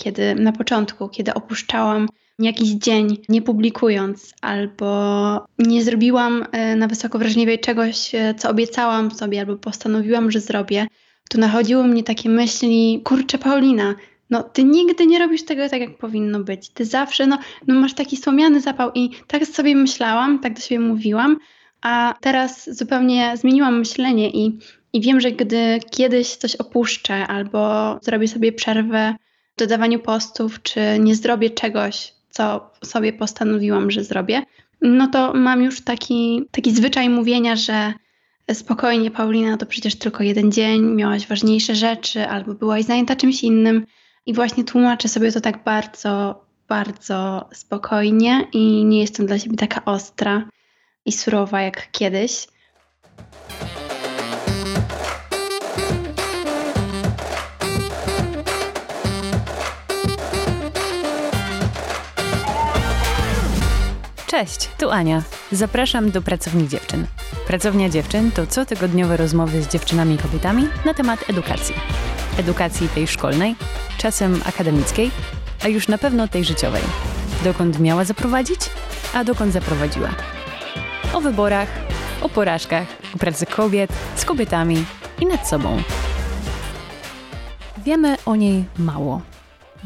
kiedy na początku, kiedy opuszczałam jakiś dzień, nie publikując, albo nie zrobiłam e, na wysoko wrażliwej czegoś, e, co obiecałam sobie, albo postanowiłam, że zrobię, to nachodziły mnie takie myśli, kurczę Paulina, no ty nigdy nie robisz tego tak, jak powinno być. Ty zawsze, no, no masz taki słomiany zapał i tak sobie myślałam, tak do siebie mówiłam, a teraz zupełnie zmieniłam myślenie i, i wiem, że gdy kiedyś coś opuszczę albo zrobię sobie przerwę dodawaniu postów, czy nie zrobię czegoś, co sobie postanowiłam, że zrobię, no to mam już taki, taki zwyczaj mówienia, że spokojnie, Paulina, to przecież tylko jeden dzień, miałaś ważniejsze rzeczy, albo byłaś zajęta czymś innym. I właśnie tłumaczę sobie to tak bardzo, bardzo spokojnie i nie jestem dla siebie taka ostra i surowa jak kiedyś. Cześć, tu Ania. Zapraszam do Pracowni Dziewczyn. Pracownia Dziewczyn to cotygodniowe rozmowy z dziewczynami i kobietami na temat edukacji. Edukacji tej szkolnej, czasem akademickiej, a już na pewno tej życiowej. Dokąd miała zaprowadzić, a dokąd zaprowadziła. O wyborach, o porażkach, o pracy kobiet, z kobietami i nad sobą. Wiemy o niej mało,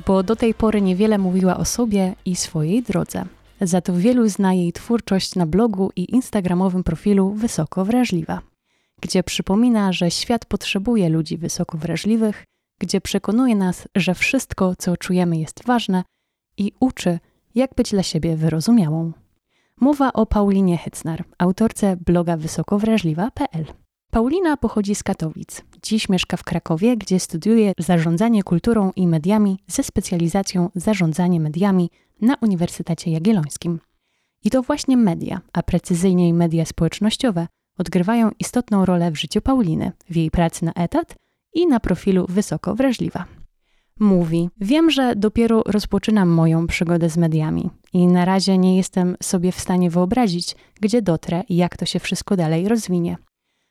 bo do tej pory niewiele mówiła o sobie i swojej drodze. Za to wielu zna jej twórczość na blogu i instagramowym profilu Wysoko Wrażliwa, gdzie przypomina, że świat potrzebuje ludzi wysoko wrażliwych, gdzie przekonuje nas, że wszystko, co czujemy, jest ważne i uczy, jak być dla siebie wyrozumiałą. Mowa o Paulinie Hycnar, autorce bloga wysokowrażliwa.pl. Paulina pochodzi z Katowic. Dziś mieszka w Krakowie, gdzie studiuje zarządzanie kulturą i mediami ze specjalizacją zarządzanie mediami na Uniwersytecie Jagiellońskim. I to właśnie media, a precyzyjniej media społecznościowe, odgrywają istotną rolę w życiu Pauliny, w jej pracy na etat i na profilu wysoko wrażliwa. Mówi: Wiem, że dopiero rozpoczynam moją przygodę z mediami i na razie nie jestem sobie w stanie wyobrazić, gdzie dotrę i jak to się wszystko dalej rozwinie.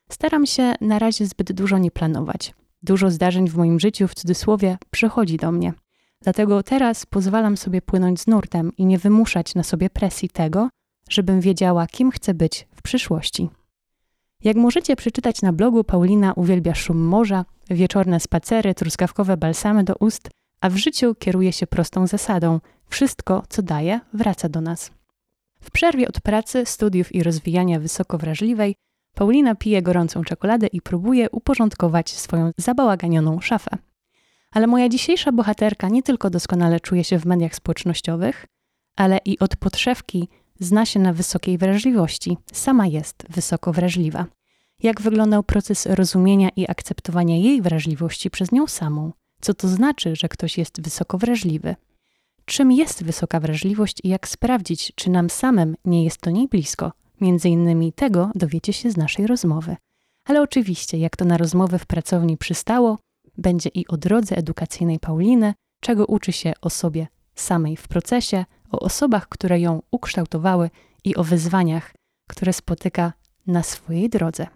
Staram się na razie zbyt dużo nie planować. Dużo zdarzeń w moim życiu, w cudzysłowie, przychodzi do mnie. Dlatego teraz pozwalam sobie płynąć z nurtem i nie wymuszać na sobie presji tego, żebym wiedziała, kim chcę być w przyszłości. Jak możecie przeczytać na blogu, Paulina uwielbia szum morza, wieczorne spacery, truskawkowe balsamy do ust, a w życiu kieruje się prostą zasadą: wszystko, co daje, wraca do nas. W przerwie od pracy, studiów i rozwijania wysoko wrażliwej, Paulina pije gorącą czekoladę i próbuje uporządkować swoją zabałaganioną szafę. Ale moja dzisiejsza bohaterka nie tylko doskonale czuje się w mediach społecznościowych, ale i od podszewki zna się na wysokiej wrażliwości. Sama jest wysoko wrażliwa. Jak wyglądał proces rozumienia i akceptowania jej wrażliwości przez nią samą? Co to znaczy, że ktoś jest wysoko wrażliwy? Czym jest wysoka wrażliwość i jak sprawdzić, czy nam samym nie jest to niej blisko? Między innymi tego dowiecie się z naszej rozmowy. Ale oczywiście, jak to na rozmowę w pracowni przystało, będzie i o drodze edukacyjnej Pauliny, czego uczy się o sobie samej w procesie, o osobach, które ją ukształtowały i o wyzwaniach, które spotyka na swojej drodze.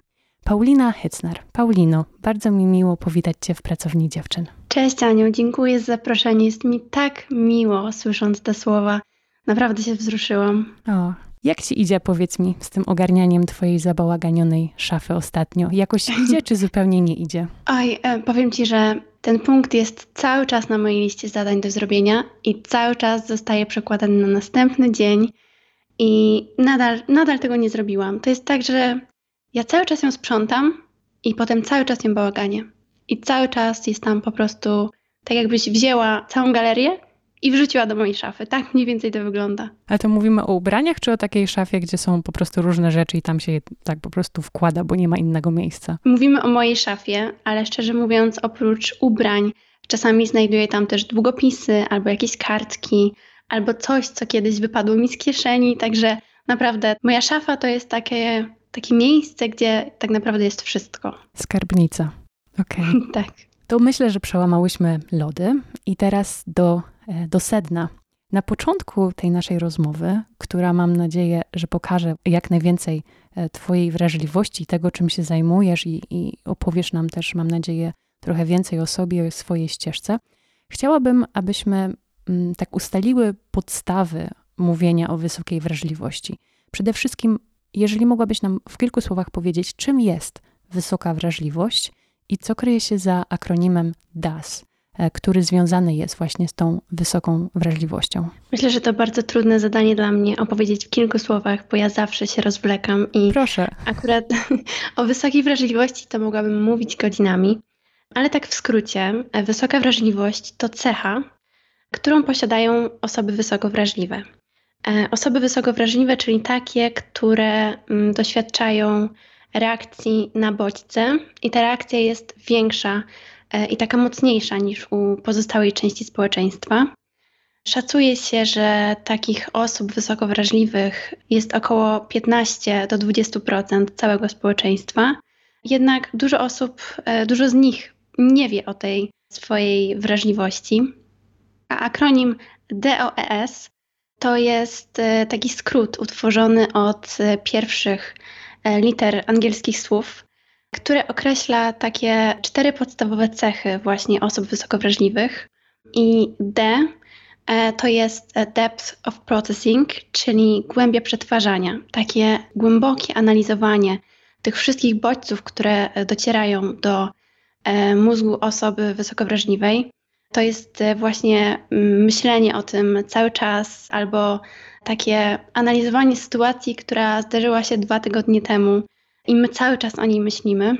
Paulina Hycnar. Paulino, bardzo mi miło powitać Cię w Pracowni Dziewczyn. Cześć Aniu, dziękuję za zaproszenie. Jest mi tak miło słysząc te słowa. Naprawdę się wzruszyłam. O, jak ci idzie, powiedz mi, z tym ogarnianiem twojej zabałaganionej szafy ostatnio? Jakoś idzie, czy zupełnie nie idzie? Oj, e, powiem ci, że ten punkt jest cały czas na mojej liście zadań do zrobienia i cały czas zostaje przekładany na następny dzień i nadal, nadal tego nie zrobiłam. To jest tak, że ja cały czas ją sprzątam i potem cały czas ją bałaganie. I cały czas jest tam po prostu tak jakbyś wzięła całą galerię i wrzuciła do mojej szafy. Tak mniej więcej to wygląda. Ale to mówimy o ubraniach, czy o takiej szafie, gdzie są po prostu różne rzeczy i tam się je tak po prostu wkłada, bo nie ma innego miejsca? Mówimy o mojej szafie, ale szczerze mówiąc, oprócz ubrań, czasami znajduję tam też długopisy albo jakieś kartki, albo coś, co kiedyś wypadło mi z kieszeni. Także naprawdę moja szafa to jest takie, takie miejsce, gdzie tak naprawdę jest wszystko. Skarbnica. Okej. Okay. tak. To myślę, że przełamałyśmy lody i teraz do do sedna. Na początku tej naszej rozmowy, która mam nadzieję, że pokaże jak najwięcej e, Twojej wrażliwości, tego, czym się zajmujesz, i, i opowiesz nam też, mam nadzieję, trochę więcej o sobie, o swojej ścieżce, Chciałabym, abyśmy mm, tak ustaliły podstawy mówienia o wysokiej wrażliwości. Przede wszystkim, jeżeli mogłabyś nam w kilku słowach powiedzieć, czym jest wysoka wrażliwość i co kryje się za akronimem DAS, e, który związany jest właśnie z tą wysoką wrażliwością? Myślę, że to bardzo trudne zadanie dla mnie opowiedzieć w kilku słowach, bo ja zawsze się rozwlekam i Proszę. akurat o wysokiej wrażliwości to mogłabym mówić godzinami, ale tak w skrócie, e, wysoka wrażliwość to cecha, którą posiadają osoby wysoko wrażliwe. E, osoby wysoko wrażliwe, czyli takie, które mm, doświadczają reakcji na bodźce i ta reakcja jest większa e, i taka mocniejsza niż u pozostałej części społeczeństwa. Szacuje się, że takich osób wysoko wrażliwych jest około 15 do 20% całego społeczeństwa. Jednak dużo osób, e, dużo z nich nie wie o tej swojej wrażliwości. A akronim DOES to jest e, taki skrót utworzony od pierwszych E, liter angielskich słów, które określa takie cztery podstawowe cechy właśnie osób wysoko wrażliwych. I D e, to jest depth of processing, czyli głębia przetwarzania, takie głębokie analizowanie tych wszystkich bodźców, które docierają do e, mózgu osoby wysoko wrażliwej. To jest właśnie mm, myślenie o tym cały czas albo takie analizowanie sytuacji, która zdarzyła się dwa tygodnie temu i my cały czas o niej myślimy.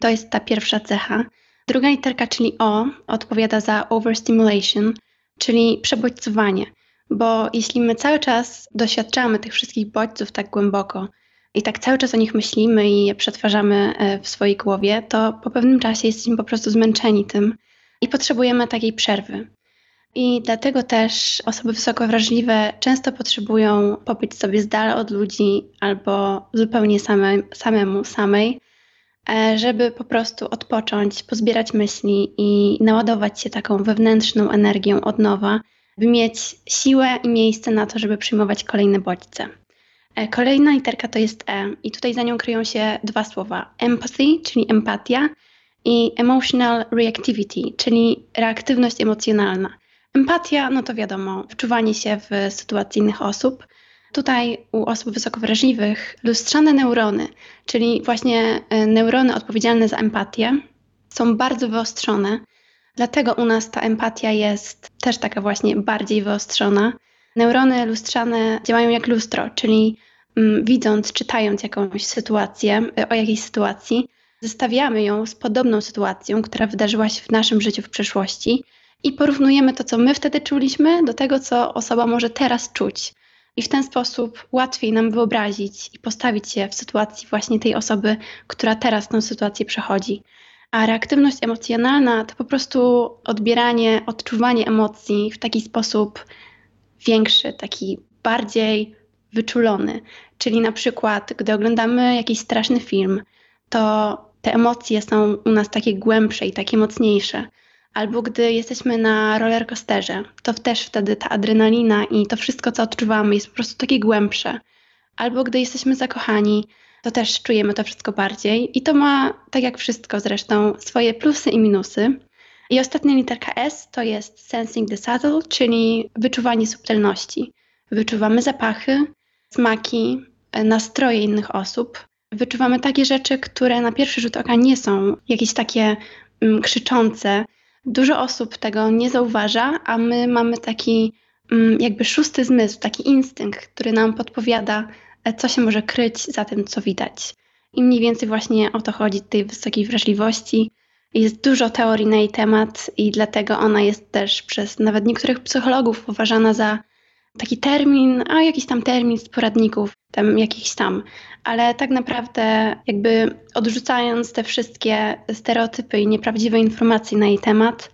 To jest ta pierwsza cecha. Druga literka, czyli O, odpowiada za overstimulation, czyli przebodźcowanie. Bo jeśli my cały czas doświadczamy tych wszystkich bodźców tak głęboko i tak cały czas o nich myślimy i je przetwarzamy e, w swojej głowie, to po pewnym czasie jesteśmy po prostu zmęczeni tym i potrzebujemy takiej przerwy. I dlatego też osoby wysoko wrażliwe często potrzebują pobyć sobie z dala od ludzi albo zupełnie same, samemu, samej, e, żeby po prostu odpocząć, pozbierać myśli i naładować się taką wewnętrzną energią od nowa, by mieć siłę i miejsce na to, żeby przyjmować kolejne bodźce. E, kolejna literka to jest E i tutaj za nią kryją się dwa słowa: empathy, czyli empatia, i emotional reactivity, czyli reaktywność emocjonalna. Empatia, no to wiadomo, wczuwanie się w sytuacji innych osób. Tutaj u osób wysoko wrażliwych lustrzane neurony, czyli właśnie e, neurony odpowiedzialne za empatię, są bardzo wyostrzone. Dlatego u nas ta empatia jest też taka właśnie bardziej wyostrzona. Neurony lustrzane działają jak lustro, czyli mm, widząc, czytając jakąś sytuację, e, o jakiejś sytuacji, zestawiamy ją z podobną sytuacją, która wydarzyła się w naszym życiu w przeszłości i porównujemy to, co my wtedy czuliśmy, do tego, co osoba może teraz czuć. I w ten sposób łatwiej nam wyobrazić i postawić się w sytuacji właśnie tej osoby, która teraz tę sytuację przechodzi. A reaktywność emocjonalna to po prostu odbieranie, odczuwanie emocji w taki sposób większy, taki bardziej wyczulony. Czyli na przykład, gdy oglądamy jakiś straszny film, to te emocje są u nas takie głębsze i takie mocniejsze. Albo gdy jesteśmy na rollercoasterze, to też wtedy ta adrenalina i to wszystko, co odczuwamy, jest po prostu takie głębsze. Albo gdy jesteśmy zakochani, to też czujemy to wszystko bardziej. I to ma, tak jak wszystko zresztą, swoje plusy i minusy. I ostatnia literka S to jest sensing the subtle, czyli wyczuwanie subtelności. Wyczuwamy zapachy, smaki, nastroje innych osób. Wyczuwamy takie rzeczy, które na pierwszy rzut oka nie są jakieś takie mm, krzyczące, Dużo osób tego nie zauważa, a my mamy taki mm, jakby szósty zmysł, taki instynkt, który nam podpowiada, e, co się może kryć za tym, co widać. I mniej więcej właśnie o to chodzi tej wysokiej wrażliwości. Jest dużo teorii na jej temat i dlatego ona jest też przez nawet niektórych psychologów uważana za taki termin, a jakiś tam termin z poradników, tam jakichś tam. Ale tak naprawdę, jakby odrzucając te wszystkie stereotypy i nieprawdziwe informacje na jej temat,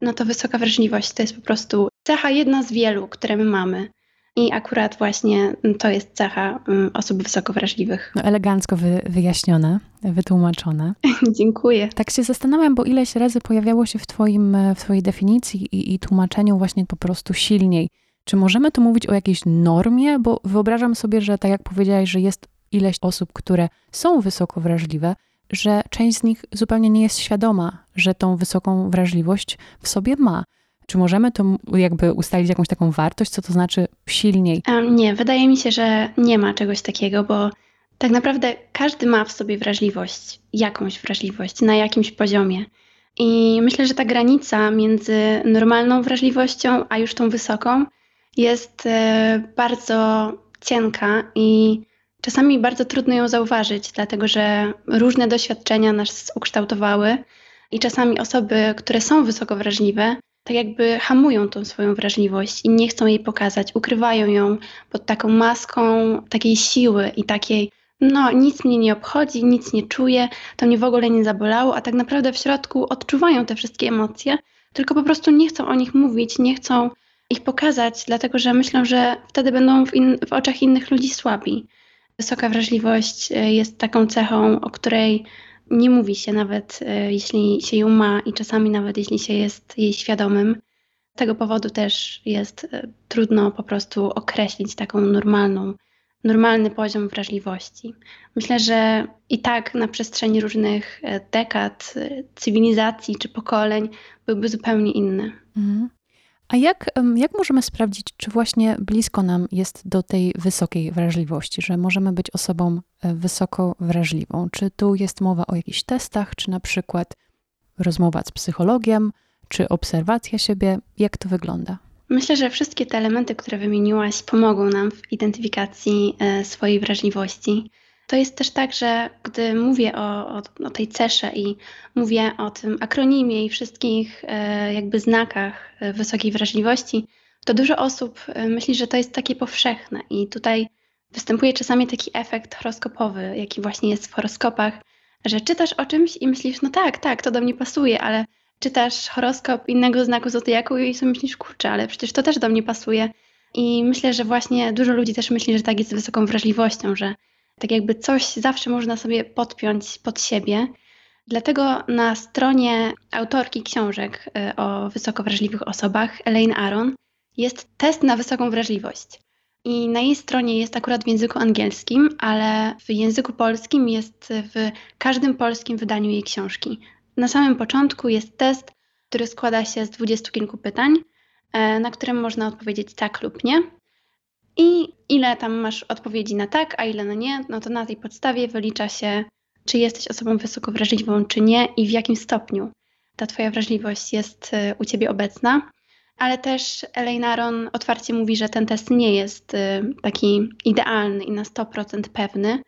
no to wysoka wrażliwość to jest po prostu cecha jedna z wielu, które my mamy. I akurat właśnie to jest cecha mm, osób wysoko wrażliwych. No elegancko wy, wyjaśnione, wytłumaczone. Dziękuję. Tak się zastanawiam, bo ileś razy pojawiało się w, twoim, w Twojej definicji i, i tłumaczeniu właśnie po prostu silniej czy możemy tu mówić o jakiejś normie? Bo wyobrażam sobie, że tak jak powiedziałaś, że jest ileś osób, które są wysoko wrażliwe, że część z nich zupełnie nie jest świadoma, że tą wysoką wrażliwość w sobie ma. Czy możemy to jakby ustalić jakąś taką wartość, co to znaczy silniej? nie, wydaje mi się, że nie ma czegoś takiego, bo tak naprawdę każdy ma w sobie wrażliwość, jakąś wrażliwość na jakimś poziomie. I myślę, że ta granica między normalną wrażliwością, a już tą wysoką, jest e, bardzo cienka i czasami bardzo trudno ją zauważyć, dlatego że różne doświadczenia nas ukształtowały i czasami osoby, które są wysoko wrażliwe, tak jakby hamują tą swoją wrażliwość i nie chcą jej pokazać, ukrywają ją pod taką maską takiej siły i takiej, no nic mnie nie obchodzi, nic nie czuję, to mnie w ogóle nie zabolało, a tak naprawdę w środku odczuwają te wszystkie emocje, tylko po prostu nie chcą o nich mówić, nie chcą ich pokazać, dlatego że myślą, że wtedy będą w, in, w oczach innych ludzi słabi. Wysoka wrażliwość e, jest taką cechą, o której nie mówi się nawet, e, jeśli się ją ma i czasami nawet jeśli się jest jej świadomym. Z tego powodu też jest e, trudno po prostu określić taką normalną, normalny poziom wrażliwości. Myślę, że i tak na przestrzeni różnych dekad, cywilizacji czy pokoleń byłby zupełnie inny. Mhm. A jak, jak możemy sprawdzić, czy właśnie blisko nam jest do tej wysokiej wrażliwości, że możemy być osobą e, wysoko wrażliwą? Czy tu jest mowa o jakichś testach, czy na przykład rozmowa z psychologiem, czy obserwacja siebie? Jak to wygląda? Myślę, że wszystkie te elementy, które wymieniłaś, pomogą nam w identyfikacji e, swojej wrażliwości. To jest też tak, że gdy mówię o, o, o, tej cesze i mówię o tym akronimie i wszystkich e, jakby znakach e, wysokiej wrażliwości, to dużo osób e, myśli, że to jest takie powszechne i tutaj występuje czasami taki efekt horoskopowy, jaki właśnie jest w horoskopach, że czytasz o czymś i myślisz, no tak, tak, to do mnie pasuje, ale czytasz horoskop innego znaku zodiaku i sobie myślisz, kurczę, ale przecież to też do mnie pasuje. I myślę, że właśnie dużo ludzi też myśli, że tak jest z wysoką wrażliwością, że tak jakby coś zawsze można sobie podpiąć pod siebie. Dlatego na stronie autorki książek y, o wysoko wrażliwych osobach, Elaine Aron, jest test na wysoką wrażliwość. I na jej stronie jest akurat w języku angielskim, ale w języku polskim jest w każdym polskim wydaniu jej książki. Na samym początku jest test, który składa się z dwudziestu kilku pytań, e, na które można odpowiedzieć tak lub nie. I ile tam masz odpowiedzi na tak, a ile na nie, no to na tej podstawie wylicza się, czy jesteś osobą wysoko wrażliwą, czy nie i w jakim stopniu ta Twoja wrażliwość jest y, u Ciebie obecna. Ale też Elaine Aron otwarcie mówi, że ten test nie jest y, taki idealny i na 100% pewny.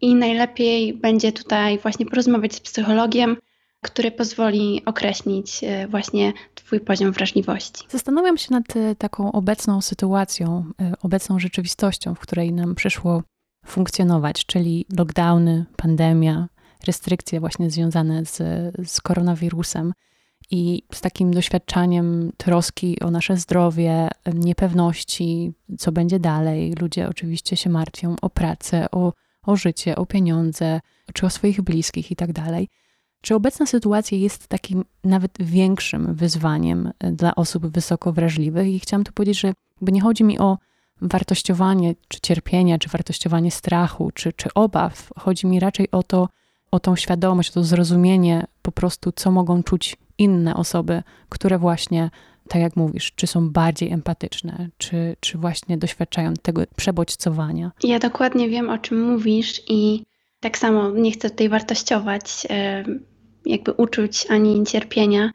I najlepiej będzie tutaj właśnie porozmawiać z psychologiem, który pozwoli określić e, właśnie Twój poziom wrażliwości. Zastanawiam się nad e, taką obecną sytuacją, e, obecną rzeczywistością, w której nam przyszło funkcjonować, czyli lockdowny, pandemia, restrykcje właśnie związane z, z koronawirusem i z takim doświadczaniem troski o nasze zdrowie, niepewności, co będzie dalej. Ludzie oczywiście się martwią o pracę, o, o życie, o pieniądze, czy o swoich bliskich i tak dalej. Czy obecna sytuacja jest takim nawet większym wyzwaniem e, dla osób wysoko wrażliwych? I chciałam tu powiedzieć, że nie chodzi mi o wartościowanie czy cierpienia, czy wartościowanie strachu, czy, czy obaw. Chodzi mi raczej o to, o tą świadomość, o to zrozumienie po prostu, co mogą czuć inne osoby, które właśnie, tak jak mówisz, czy są bardziej empatyczne, czy, czy właśnie doświadczają tego przebodźcowania. Ja dokładnie wiem, o czym mówisz i tak samo nie chcę tutaj wartościować jakby uczuć ani cierpienia,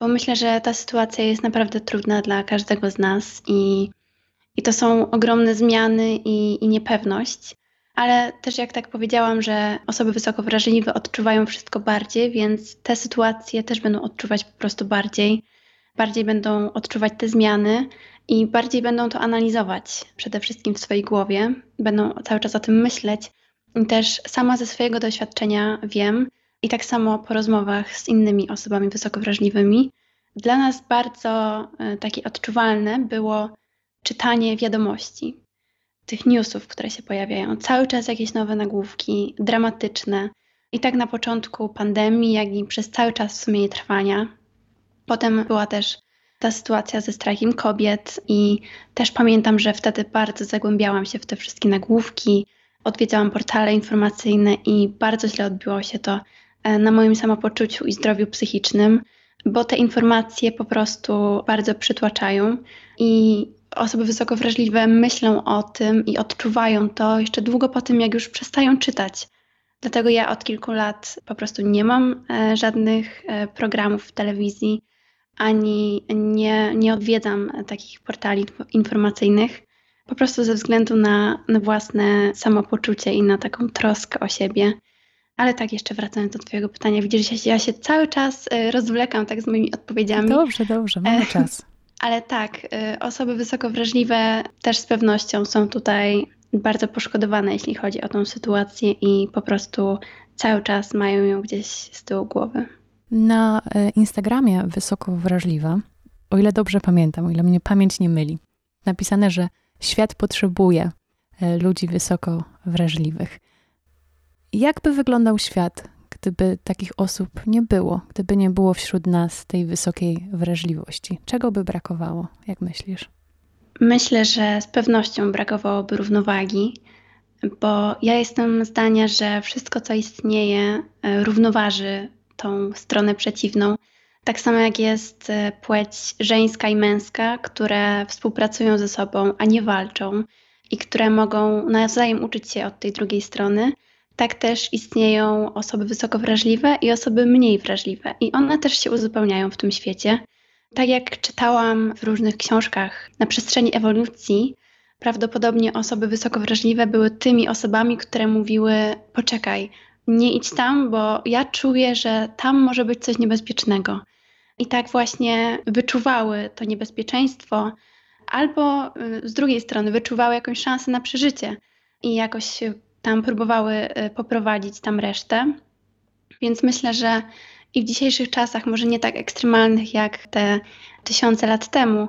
bo myślę, że ta sytuacja jest naprawdę trudna dla każdego z nas i, i to są ogromne zmiany i, i niepewność. Ale też, jak tak powiedziałam, że osoby wysoko wrażliwe odczuwają wszystko bardziej, więc te sytuacje też będą odczuwać po prostu bardziej. Bardziej będą odczuwać te zmiany i bardziej będą to analizować przede wszystkim w swojej głowie. Będą cały czas o tym myśleć. I też sama ze swojego doświadczenia wiem, i tak samo po rozmowach z innymi osobami wysoko wrażliwymi, dla nas bardzo e, takie odczuwalne było czytanie wiadomości, tych newsów, które się pojawiają. Cały czas jakieś nowe nagłówki, dramatyczne. I tak na początku pandemii, jak i przez cały czas w sumie jej trwania. Potem była też ta sytuacja ze strajkiem kobiet i też pamiętam, że wtedy bardzo zagłębiałam się w te wszystkie nagłówki, odwiedzałam portale informacyjne i bardzo źle odbiło się to na moim samopoczuciu i zdrowiu psychicznym. bo te informacje po prostu bardzo przytłaczają i osoby wysoko wrażliwe myślą o tym i odczuwają to jeszcze długo po tym, jak już przestają czytać. Dlatego ja od kilku lat po prostu nie mam e, żadnych e, programów w telewizji, ani nie, nie odwiedzam takich portali informacyjnych, po prostu ze względu na, na własne samopoczucie i na taką troskę o siebie. Ale tak, jeszcze wracając do Twojego pytania, widzisz, ja się, ja się cały czas e, rozwlekam tak z moimi odpowiedziami. Dobrze, dobrze, mamy czas. Ale tak, osoby wysoko wrażliwe też z pewnością są tutaj bardzo poszkodowane, jeśli chodzi o tą sytuację i po prostu cały czas mają ją gdzieś z tyłu głowy. Na e, Instagramie Wysoko Wrażliwa, o ile dobrze pamiętam, o ile mnie pamięć nie myli, napisane, że świat potrzebuje e, ludzi wysoko wrażliwych. Jakby wyglądał świat, gdyby takich osób nie było, gdyby nie było wśród nas tej wysokiej wrażliwości? Czego by brakowało, jak myślisz? Myślę, że z pewnością brakowałoby równowagi, bo ja jestem zdania, że wszystko, co istnieje, e, równoważy tą stronę przeciwną. Tak samo jak jest e, płeć żeńska i męska, które współpracują ze sobą, a nie walczą i które mogą nawzajem uczyć się od tej drugiej strony, tak też istnieją osoby wysoko wrażliwe i osoby mniej wrażliwe, i one też się uzupełniają w tym świecie. Tak jak czytałam w różnych książkach na przestrzeni ewolucji, prawdopodobnie osoby wysoko wrażliwe były tymi osobami, które mówiły: Poczekaj, nie idź tam, bo ja czuję, że tam może być coś niebezpiecznego. I tak właśnie wyczuwały to niebezpieczeństwo, albo y, z drugiej strony wyczuwały jakąś szansę na przeżycie i jakoś tam próbowały y, poprowadzić tam resztę. Więc myślę, że i w dzisiejszych czasach, może nie tak ekstremalnych jak te tysiące lat temu,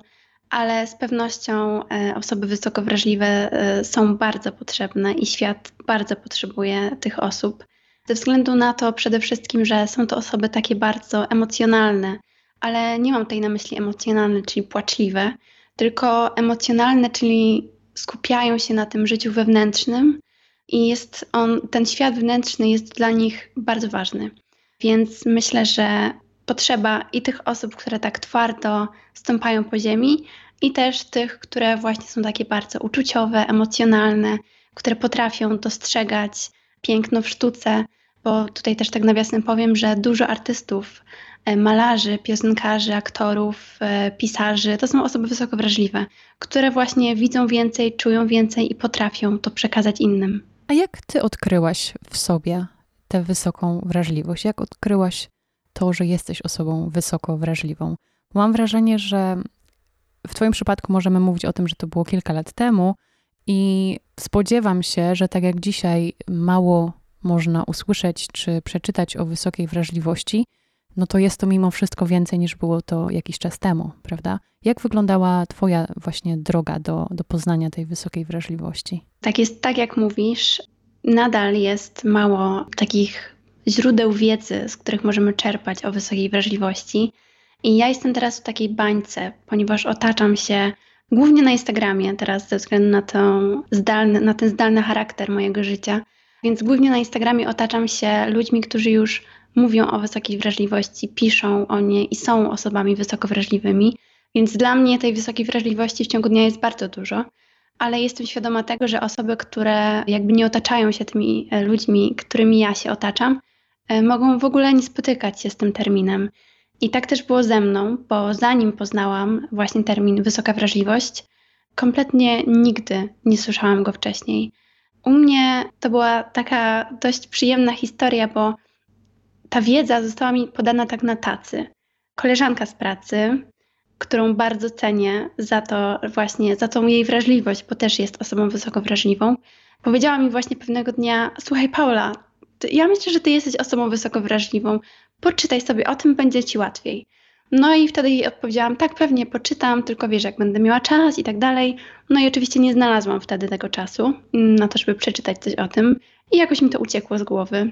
ale z pewnością e, osoby wysoko wrażliwe e, są bardzo potrzebne i świat bardzo potrzebuje tych osób. Ze względu na to przede wszystkim, że są to osoby takie bardzo emocjonalne, ale nie mam tutaj na myśli emocjonalne, czyli płaczliwe, tylko emocjonalne, czyli skupiają się na tym życiu wewnętrznym i jest on, ten świat wewnętrzny jest dla nich bardzo ważny. Więc myślę, że potrzeba i tych osób, które tak twardo stąpają po ziemi, i też tych, które właśnie są takie bardzo uczuciowe, emocjonalne, które potrafią dostrzegać piękno w sztuce, bo tutaj też tak nawiasem powiem, że dużo artystów, e, malarzy, piosenkarzy, aktorów, e, pisarzy to są osoby wysoko wrażliwe, które właśnie widzą więcej, czują więcej i potrafią to przekazać innym. A jak ty odkryłaś w sobie tę wysoką wrażliwość? Jak odkryłaś to, że jesteś osobą wysoko wrażliwą? Mam wrażenie, że w Twoim przypadku możemy mówić o tym, że to było kilka lat temu, i spodziewam się, że tak jak dzisiaj mało można usłyszeć czy przeczytać o wysokiej wrażliwości, no to jest to mimo wszystko więcej niż było to jakiś czas temu, prawda? Jak wyglądała Twoja właśnie droga do, do poznania tej wysokiej wrażliwości? Tak jest, tak jak mówisz nadal jest mało takich źródeł wiedzy, z których możemy czerpać o wysokiej wrażliwości. I ja jestem teraz w takiej bańce, ponieważ otaczam się głównie na Instagramie teraz ze względu na, zdalny, na ten zdalny charakter mojego życia. Więc głównie na Instagramie otaczam się ludźmi, którzy już mówią o wysokiej wrażliwości, piszą o niej i są osobami wysoko wrażliwymi. Więc dla mnie tej wysokiej wrażliwości w ciągu dnia jest bardzo dużo ale jestem świadoma tego, że osoby, które jakby nie otaczają się tymi e, ludźmi, którymi ja się otaczam, e, mogą w ogóle nie spotykać się z tym terminem. I tak też było ze mną, bo zanim poznałam właśnie termin wysoka wrażliwość, kompletnie nigdy nie słyszałam go wcześniej. U mnie to była taka dość przyjemna historia, bo ta wiedza została mi podana tak na tacy. Koleżanka z pracy którą bardzo cenię za to właśnie, za tą jej wrażliwość, bo też jest osobą wysoko wrażliwą, powiedziała mi właśnie pewnego dnia, słuchaj Paula, ja myślę, że ty jesteś osobą wysoko wrażliwą, poczytaj sobie o tym, będzie ci łatwiej. No i wtedy jej odpowiedziałam, tak pewnie poczytam, tylko wiesz, jak będę miała czas i tak dalej. No i oczywiście nie znalazłam wtedy tego czasu na to, żeby przeczytać coś o tym i jakoś mi to uciekło z głowy.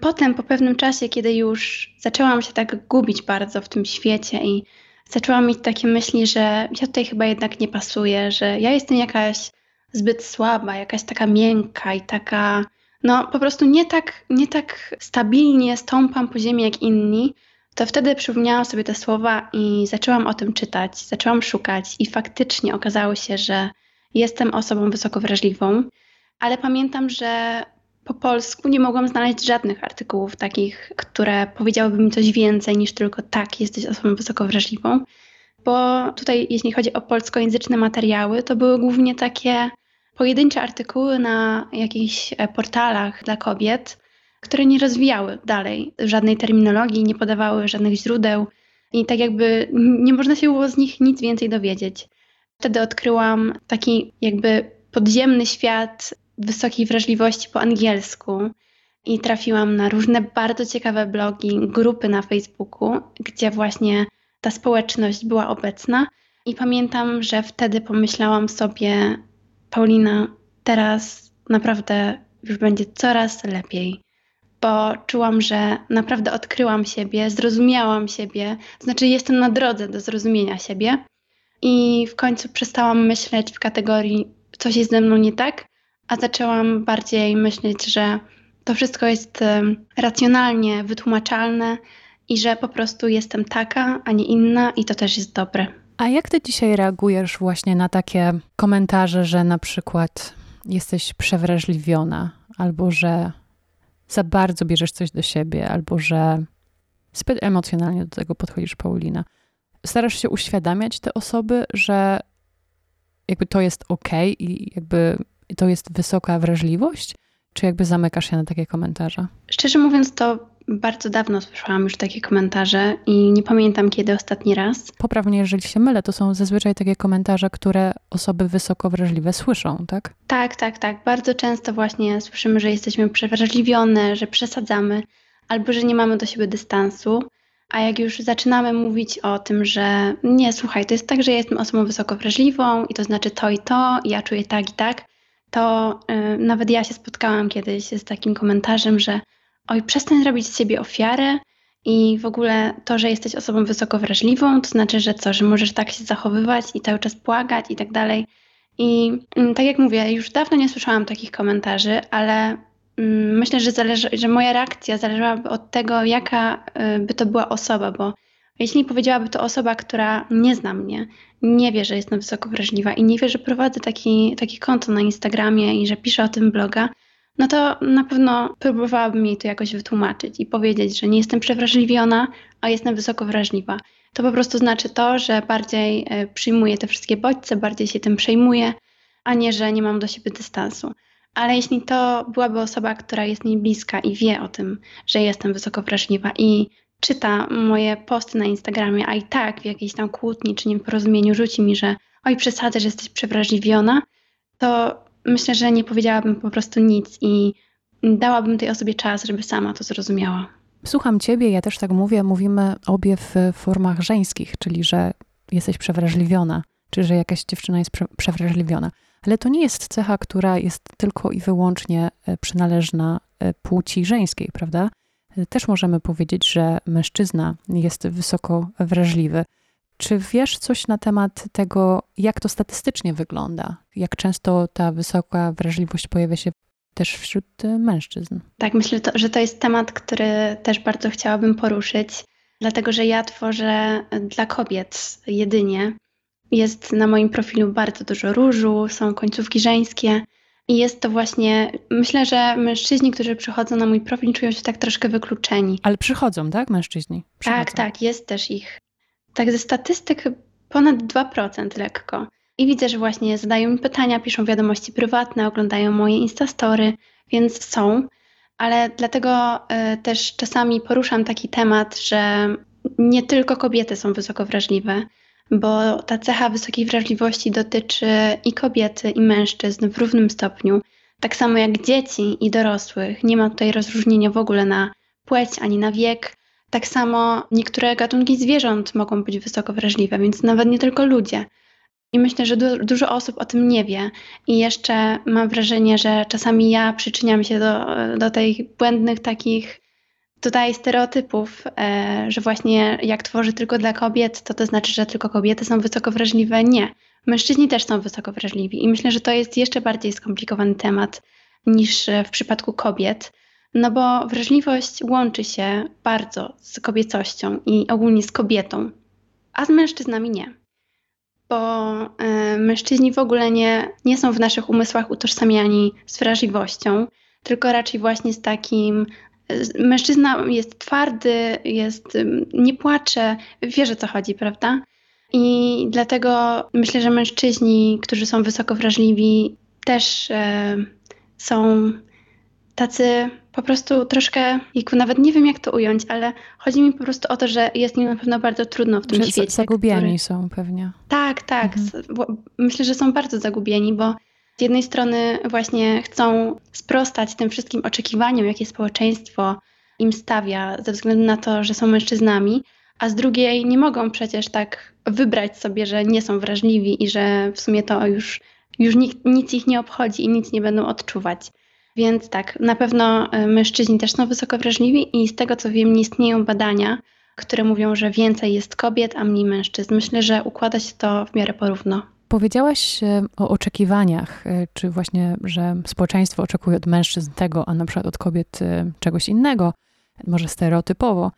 Potem, po pewnym czasie, kiedy już zaczęłam się tak gubić bardzo w tym świecie i zaczęłam mieć takie myśli, że ja tutaj chyba jednak nie pasuję, że ja jestem jakaś zbyt słaba, jakaś taka miękka i taka, no po prostu nie tak, nie tak stabilnie stąpam po ziemi jak inni, to wtedy przypomniałam sobie te słowa i zaczęłam o tym czytać, zaczęłam szukać i faktycznie okazało się, że jestem osobą wysoko wrażliwą, ale pamiętam, że po polsku nie mogłam znaleźć żadnych artykułów takich, które powiedziałyby mi coś więcej niż tylko tak, jesteś osobą wysoko wrażliwą. Bo tutaj, jeśli chodzi o polskojęzyczne materiały, to były głównie takie pojedyncze artykuły na jakichś e, portalach dla kobiet, które nie rozwijały dalej żadnej terminologii, nie podawały żadnych źródeł i tak jakby nie można się było z nich nic więcej dowiedzieć. Wtedy odkryłam taki jakby podziemny świat wysokiej wrażliwości po angielsku i trafiłam na różne bardzo ciekawe blogi, grupy na Facebooku, gdzie właśnie ta społeczność była obecna. I pamiętam, że wtedy pomyślałam sobie, Paulina, teraz naprawdę już będzie coraz lepiej, bo czułam, że naprawdę odkryłam siebie, zrozumiałam siebie, znaczy jestem na drodze do zrozumienia siebie. I w końcu przestałam myśleć w kategorii coś jest ze mną nie tak, a zaczęłam bardziej myśleć, że to wszystko jest racjonalnie wytłumaczalne i że po prostu jestem taka, a nie inna i to też jest dobre. A jak ty dzisiaj reagujesz właśnie na takie komentarze, że na przykład jesteś przewrażliwiona, albo że za bardzo bierzesz coś do siebie, albo że zbyt emocjonalnie do tego podchodzisz, Paulina? Starasz się uświadamiać te osoby, że jakby to jest ok i jakby to jest wysoka wrażliwość? Czy jakby zamykasz się na takie komentarze? Szczerze mówiąc, to bardzo dawno słyszałam już takie komentarze i nie pamiętam kiedy ostatni raz. Poprawnie, jeżeli się mylę, to są zazwyczaj takie komentarze, które osoby wysoko wrażliwe słyszą, tak? Tak, tak, tak. Bardzo często właśnie słyszymy, że jesteśmy przewrażliwione, że przesadzamy albo że nie mamy do siebie dystansu. A jak już zaczynamy mówić o tym, że nie, słuchaj, to jest tak, że ja jestem osobą wysoko wrażliwą i to znaczy to i to, i ja czuję tak i tak, to yy, nawet ja się spotkałam kiedyś z takim komentarzem, że oj, przestań robić z siebie ofiarę i w ogóle to, że jesteś osobą wysoko wrażliwą, to znaczy, że co, że możesz tak się zachowywać i cały czas płakać i tak dalej. I mm, tak jak mówię, już dawno nie słyszałam takich komentarzy, ale mm, myślę, że, zależy, że moja reakcja zależałaby od tego, jaka y, by to była osoba, bo jeśli powiedziałaby to osoba, która nie zna mnie, nie wie, że jestem wysoko wrażliwa i nie wie, że prowadzę taki, taki konto na Instagramie i że piszę o tym bloga, no to na pewno próbowałabym jej to jakoś wytłumaczyć i powiedzieć, że nie jestem przewrażliwiona, a jestem wysoko wrażliwa. To po prostu znaczy to, że bardziej e, przyjmuję te wszystkie bodźce, bardziej się tym przejmuję, a nie, że nie mam do siebie dystansu. Ale jeśli to byłaby osoba, która jest mi bliska i wie o tym, że jestem wysoko wrażliwa i czyta moje posty na Instagramie, a i tak w jakiejś tam kłótni czy nieporozumieniu rzuci mi, że oj, przesadzasz, jesteś przewrażliwiona, to myślę, że nie powiedziałabym po prostu nic i dałabym tej osobie czas, żeby sama to zrozumiała. Słucham ciebie, ja też tak mówię, mówimy obie w formach żeńskich, czyli że jesteś przewrażliwiona, czy że jakaś dziewczyna jest prze przewrażliwiona. Ale to nie jest cecha, która jest tylko i wyłącznie e, przynależna e, płci żeńskiej, prawda? E, też możemy powiedzieć, że mężczyzna jest wysoko wrażliwy. Czy wiesz coś na temat tego, jak to statystycznie wygląda? Jak często ta wysoka wrażliwość pojawia się też wśród mężczyzn? Tak, myślę, że to jest temat, który też bardzo chciałabym poruszyć, dlatego że ja tworzę dla kobiet jedynie. Jest na moim profilu bardzo dużo różu, są końcówki żeńskie. I jest to właśnie, myślę, że mężczyźni, którzy przychodzą na mój profil, czują się tak troszkę wykluczeni. Ale przychodzą, tak, mężczyźni? Przychodzą. Tak, tak, jest też ich tak ze statystyk ponad 2% lekko. I widzę, że właśnie zadają mi pytania, piszą wiadomości prywatne, oglądają moje Instastory, więc są. Ale dlatego y, też czasami poruszam taki temat, że nie tylko kobiety są wysoko wrażliwe, bo ta cecha wysokiej wrażliwości dotyczy i kobiety, i mężczyzn w równym stopniu. Tak samo jak dzieci i dorosłych. Nie ma tutaj rozróżnienia w ogóle na płeć ani na wiek. Tak samo niektóre gatunki zwierząt mogą być wysoko wrażliwe, więc nawet nie tylko ludzie. I myślę, że du dużo osób o tym nie wie. I jeszcze mam wrażenie, że czasami ja przyczyniam się do, do tych błędnych takich tutaj stereotypów, e, że właśnie jak tworzy tylko dla kobiet, to to znaczy, że tylko kobiety są wysoko wrażliwe. Nie. Mężczyźni też są wysoko wrażliwi. I myślę, że to jest jeszcze bardziej skomplikowany temat niż w przypadku kobiet No bo wrażliwość łączy się bardzo z kobiecością i ogólnie z kobietą, a z mężczyznami nie. Bo y, mężczyźni w ogóle nie, nie są w naszych umysłach utożsamiani z wrażliwością, tylko raczej właśnie z takim. Mężczyzna jest twardy, jest, nie płacze, wie, o co chodzi, prawda? I dlatego myślę, że mężczyźni, którzy są wysoko wrażliwi, też e, są tacy po prostu troszkę, jakby nawet nie wiem jak to ująć, ale chodzi mi po prostu o to, że jest im na pewno bardzo trudno w tym że świecie. Zagubieni który... są pewnie. Tak, tak. Mhm. Myślę, że są bardzo zagubieni, bo z jednej strony właśnie chcą sprostać tym wszystkim oczekiwaniom, jakie społeczeństwo im stawia ze względu na to, że są mężczyznami, a z drugiej nie mogą przecież tak wybrać sobie, że nie są wrażliwi i że w sumie to już, już nic, nic ich nie obchodzi i nic nie będą odczuwać. Więc tak, na pewno e, mężczyźni też są wysoko wrażliwi i z tego co wiem, nie istnieją badania, które mówią, że więcej jest kobiet, a mniej mężczyzn. Myślę, że układa się to w miarę porówno. Powiedziałaś e, o oczekiwaniach, e, czy właśnie, że społeczeństwo oczekuje od mężczyzn tego, a na przykład od kobiet czegoś innego, może stereotypowo.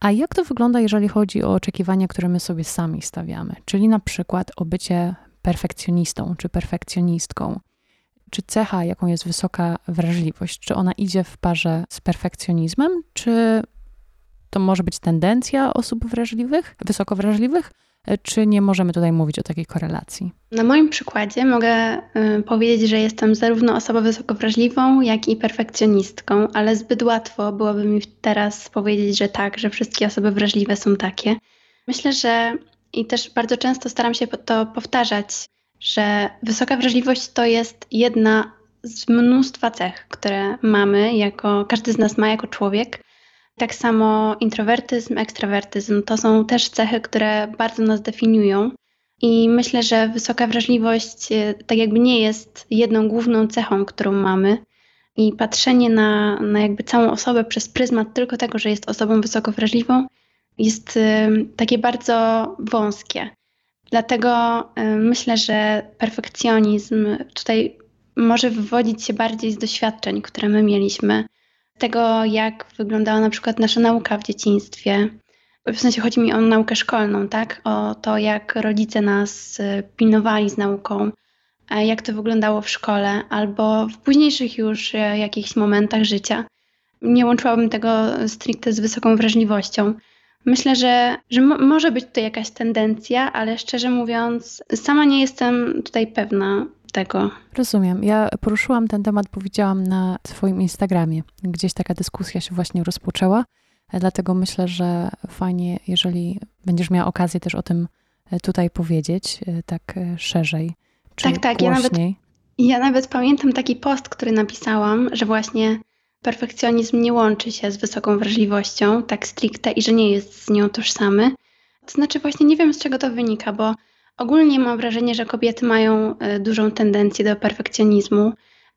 A jak to wygląda, jeżeli chodzi o oczekiwania, które my sobie sami stawiamy? Czyli na przykład o bycie perfekcjonistą czy perfekcjonistką. Czy cecha, jaką jest wysoka wrażliwość, czy ona idzie w parze z perfekcjonizmem, czy to może być tendencja osób wrażliwych, wysoko wrażliwych, czy nie możemy tutaj mówić o takiej korelacji? Na moim przykładzie mogę y, powiedzieć, że jestem zarówno osobą wysoko wrażliwą, jak i perfekcjonistką, ale zbyt łatwo byłoby mi teraz powiedzieć, że tak, że wszystkie osoby wrażliwe są takie. Myślę, że i też bardzo często staram się to powtarzać, że wysoka wrażliwość to jest jedna z mnóstwa cech, które mamy, jako każdy z nas ma jako człowiek. Tak samo introwertyzm, ekstrawertyzm to są też cechy, które bardzo nas definiują. I myślę, że wysoka wrażliwość e, tak jakby nie jest jedną główną cechą, którą mamy. I patrzenie na, na jakby całą osobę przez pryzmat tylko tego, że jest osobą wysoko wrażliwą, jest e, takie bardzo wąskie. Dlatego e, myślę, że perfekcjonizm tutaj może wywodzić się bardziej z doświadczeń, które my mieliśmy tego, jak wyglądała na przykład nasza nauka w dzieciństwie. W sensie chodzi mi o naukę szkolną, tak? O to, jak rodzice nas y, pilnowali z nauką, jak to wyglądało w szkole, albo w późniejszych już y, jakichś momentach życia. Nie łączyłabym tego stricte z wysoką wrażliwością. Myślę, że, że może być tutaj jakaś tendencja, ale szczerze mówiąc, sama nie jestem tutaj pewna tego. Rozumiem. Ja poruszyłam ten temat, powiedziałam na Twoim Instagramie. Gdzieś taka dyskusja się właśnie rozpoczęła, dlatego myślę, że fajnie, jeżeli będziesz miała okazję też o tym e, tutaj powiedzieć, e, tak e, szerzej. Czy tak, tak. Głośniej. Ja nawet, ja nawet pamiętam taki post, który napisałam, że właśnie perfekcjonizm nie łączy się z wysoką wrażliwością, tak stricte, i że nie jest z nią tożsamy. To znaczy, właśnie nie wiem z czego to wynika, bo Ogólnie mam wrażenie, że kobiety mają e, dużą tendencję do perfekcjonizmu,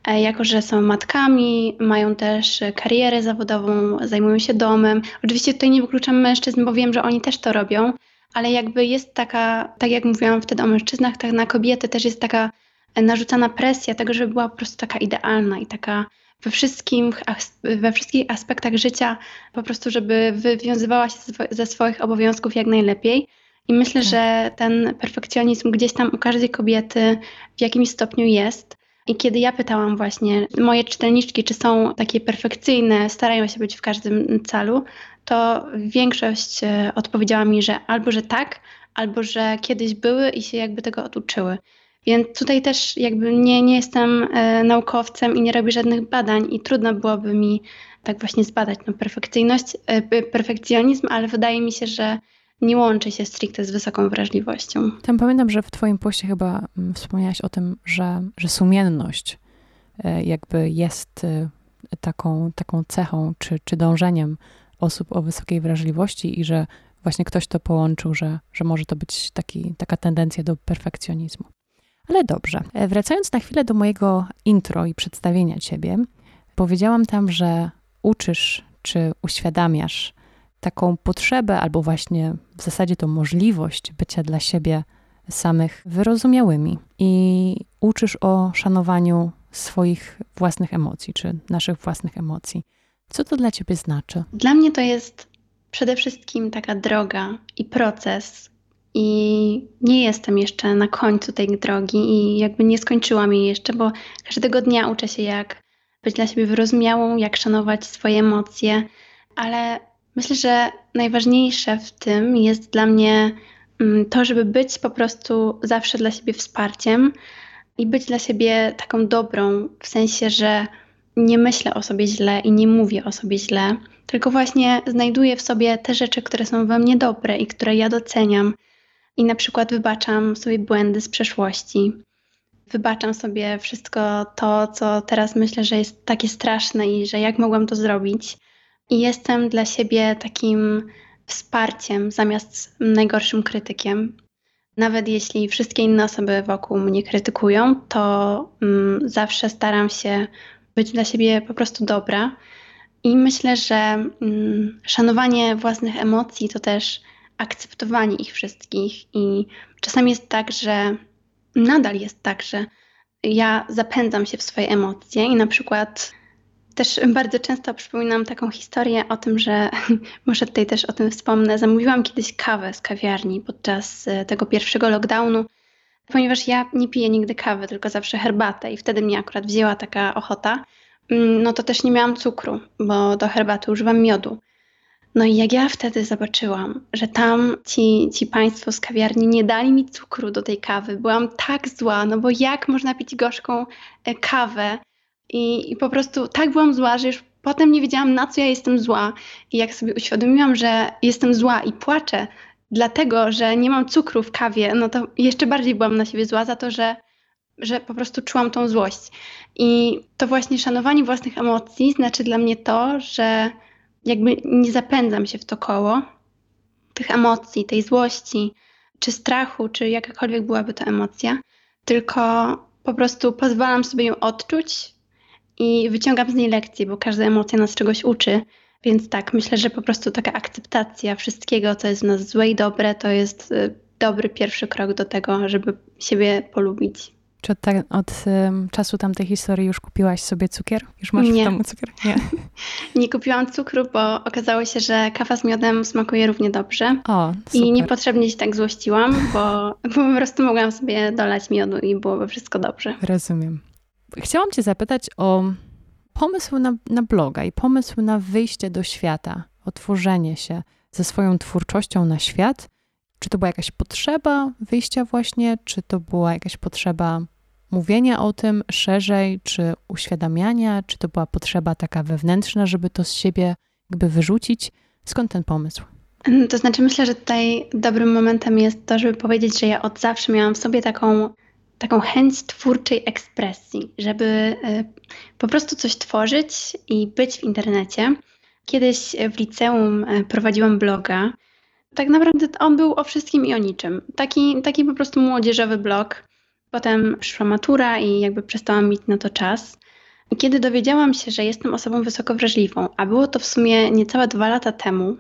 e, jako że są matkami, mają też karierę zawodową, zajmują się domem. Oczywiście tutaj nie wykluczam mężczyzn, bo wiem, że oni też to robią, ale jakby jest taka, tak jak mówiłam wtedy o mężczyznach, tak na kobiety też jest taka e, narzucana presja tego, żeby była po prostu taka idealna i taka we, wszystkim, we wszystkich aspektach życia, po prostu, żeby wywiązywała się ze swoich obowiązków jak najlepiej. I myślę, tak. że ten perfekcjonizm gdzieś tam u każdej kobiety w jakimś stopniu jest. I kiedy ja pytałam właśnie moje czytelniczki, czy są takie perfekcyjne, starają się być w każdym celu, to większość e, odpowiedziała mi, że albo że tak, albo że kiedyś były i się jakby tego oduczyły. Więc tutaj też jakby nie, nie jestem e, naukowcem i nie robię żadnych badań i trudno byłoby mi tak właśnie zbadać no, perfekcyjność, e, perfekcjonizm, ale wydaje mi się, że nie łączy się stricte z wysoką wrażliwością. Tam pamiętam, że w Twoim poście chyba mm, wspomniałaś o tym, że, że sumienność e, jakby jest e, taką, taką cechą czy, czy dążeniem osób o wysokiej wrażliwości i że właśnie ktoś to połączył, że, że może to być taki, taka tendencja do perfekcjonizmu. Ale dobrze. E, wracając na chwilę do mojego intro i przedstawienia Ciebie, powiedziałam tam, że uczysz czy uświadamiasz taką potrzebę, albo właśnie w zasadzie to możliwość bycia dla siebie samych wyrozumiałymi i uczysz o szanowaniu swoich własnych emocji, czy naszych własnych emocji. Co to dla Ciebie znaczy? Dla mnie to jest przede wszystkim taka droga i proces. I nie jestem jeszcze na końcu tej drogi i jakby nie skończyłam jej jeszcze, bo każdego dnia uczę się, jak być dla siebie wyrozumiałą, jak szanować swoje emocje, ale myślę, że najważniejsze w tym jest dla mnie mm, to, żeby być po prostu zawsze dla siebie wsparciem i być dla siebie taką dobrą, w sensie, że nie myślę o sobie źle i nie mówię o sobie źle, tylko właśnie znajduję w sobie te rzeczy, które są we mnie dobre i które ja doceniam. I na przykład wybaczam sobie błędy z przeszłości. Wybaczam sobie wszystko to, co teraz myślę, że jest takie straszne i że jak mogłam to zrobić. I jestem dla siebie takim wsparciem zamiast najgorszym krytykiem. Nawet jeśli wszystkie inne osoby wokół mnie krytykują, to mm, zawsze staram się być dla siebie po prostu dobra. I myślę, że mm, szanowanie własnych emocji to też akceptowanie ich wszystkich. I czasami jest tak, że nadal jest tak, że ja zapędzam się w swoje emocje i na przykład też bardzo często przypominam taką historię o tym, że może tutaj też o tym wspomnę. Zamówiłam kiedyś kawę z kawiarni podczas e, tego pierwszego lockdownu, ponieważ ja nie piję nigdy kawy, tylko zawsze herbatę i wtedy mnie akurat wzięła taka ochota. Mm, no to też nie miałam cukru, bo do herbaty używam miodu. No i jak ja wtedy zobaczyłam, że tam ci, ci państwo z kawiarni nie dali mi cukru do tej kawy, byłam tak zła, no bo jak można pić gorzką e, kawę? I, I po prostu tak byłam zła, że już potem nie wiedziałam, na co ja jestem zła. I jak sobie uświadomiłam, że jestem zła i płaczę, dlatego że nie mam cukru w kawie, no to jeszcze bardziej byłam na siebie zła za to, że, że po prostu czułam tą złość. I to właśnie szanowanie własnych emocji znaczy dla mnie to, że jakby nie zapędzam się w to koło tych emocji, tej złości, czy strachu, czy jakakolwiek byłaby to emocja, tylko po prostu pozwalam sobie ją odczuć i wyciągam z niej lekcje, bo każda emocja nas czegoś uczy. Więc tak, myślę, że po prostu taka akceptacja wszystkiego, co jest w nas złe i dobre, to jest y, dobry pierwszy krok do tego, żeby siebie polubić. Czy od, ta, od um, czasu tamtej historii już kupiłaś sobie cukier? Już masz nie. w domu cukier? Nie. nie kupiłam cukru, bo okazało się, że kawa z miodem smakuje równie dobrze. O, super. I niepotrzebnie się tak złościłam, bo, bo po prostu mogłam sobie dolać miodu i byłoby wszystko dobrze. Rozumiem. Chciałam Cię zapytać o pomysł na, na bloga i pomysł na wyjście do świata, otworzenie się ze swoją twórczością na świat. Czy to była jakaś potrzeba wyjścia właśnie, czy to była jakaś potrzeba mówienia o tym szerzej, czy uświadamiania, czy to była potrzeba taka wewnętrzna, żeby to z siebie jakby wyrzucić? Skąd ten pomysł? To znaczy, myślę, że tutaj dobrym momentem jest to, żeby powiedzieć, że ja od zawsze miałam w sobie taką taką chęć twórczej ekspresji, żeby e, po prostu coś tworzyć i być w internecie. Kiedyś w liceum e, prowadziłam bloga. Tak naprawdę on był o wszystkim i o niczym. Taki, taki po prostu młodzieżowy blog. Potem przyszła matura i jakby przestałam mieć na to czas. I kiedy dowiedziałam się, że jestem osobą wysoko wrażliwą, a było to w sumie niecałe dwa lata temu,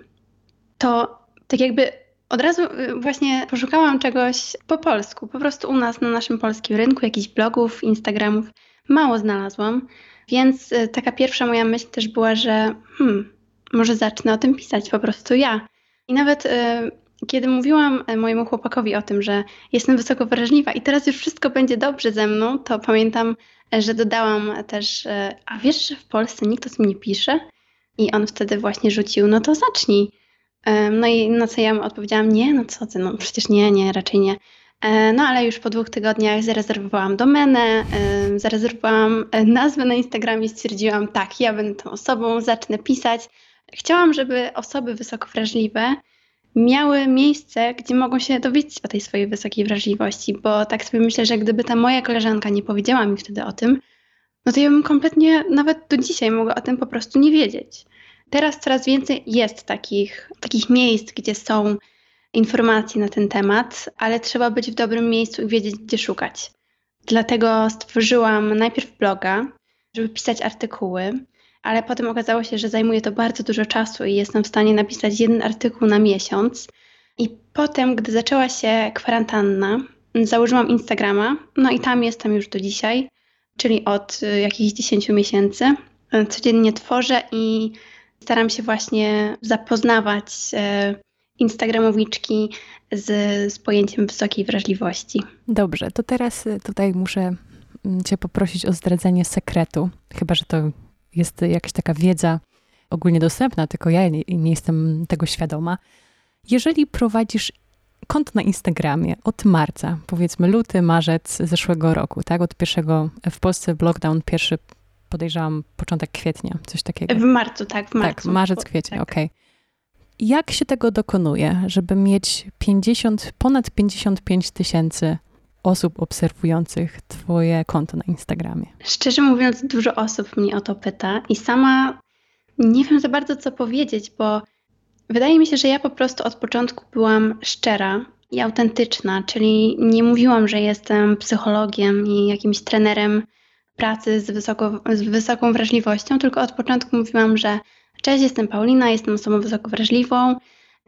to tak jakby od razu y, właśnie poszukałam czegoś po polsku, po prostu u nas na naszym polskim rynku, jakichś blogów, Instagramów. Mało znalazłam, więc y, taka pierwsza moja myśl też była, że hmm, może zacznę o tym pisać po prostu ja. I nawet y, kiedy mówiłam mojemu chłopakowi o tym, że jestem wysoko wrażliwa i teraz już wszystko będzie dobrze ze mną, to pamiętam, że dodałam też, a wiesz, że w Polsce nikt o tym nie pisze? I on wtedy właśnie rzucił, no to zacznij. No i na co ja odpowiedziałam, nie, no co ty, no przecież nie, nie, raczej nie. E, no ale już po dwóch tygodniach zarezerwowałam domenę, zarezerwowałam e, nazwę na Instagramie i stwierdziłam, tak, ja będę tą osobą, zacznę pisać. Chciałam, żeby osoby wysoko wrażliwe miały miejsce, gdzie mogą się dowiedzieć o tej swojej wysokiej wrażliwości, bo tak sobie myślę, że gdyby ta moja koleżanka nie powiedziała mi wtedy o tym, no to ja bym kompletnie nawet do dzisiaj mogła o tym po prostu nie wiedzieć. Teraz coraz więcej jest takich, takich miejsc, gdzie są informacje na ten temat, ale trzeba być w dobrym miejscu i wiedzieć, gdzie szukać. Dlatego stworzyłam najpierw bloga, żeby pisać artykuły, ale potem okazało się, że zajmuje to bardzo dużo czasu i jestem w stanie napisać jeden artykuł na miesiąc. I potem, gdy zaczęła się kwarantanna, założyłam Instagrama, no i tam jestem już do dzisiaj, czyli od y, jakichś 10 miesięcy. e, codziennie tworzę i staram się właśnie zapoznawać e, Instagramowiczki z, z pojęciem wysokiej wrażliwości. Dobrze, to teraz e, tutaj muszę mm, Cię poprosić o zdradzenie sekretu, chyba że to jest jakaś taka wiedza ogólnie dostępna, tylko ja nie, nie jestem tego świadoma. Jeżeli prowadzisz konto na Instagramie od marca, powiedzmy luty, marzec zeszłego roku, tak? Od pierwszego w Polsce lockdown pierwszy podejrzewam początek kwietnia, coś takiego. W marcu, tak, w marcu. Tak, marzec, kwiecień, tak. okej. Okay. Jak się tego dokonuje, żeby mieć 50, ponad 55 tysięcy osób obserwujących Twoje konto na Instagramie? Szczerze mówiąc, dużo osób mnie o to pyta i sama nie wiem za bardzo, co powiedzieć, bo wydaje mi się, że ja po prostu od początku byłam szczera i autentyczna, czyli nie mówiłam, że jestem psychologiem i jakimś trenerem pracy z, wysoko, z wysoką wrażliwością, tylko od początku mówiłam, że cześć, jestem Paulina, jestem osobą wysoko wrażliwą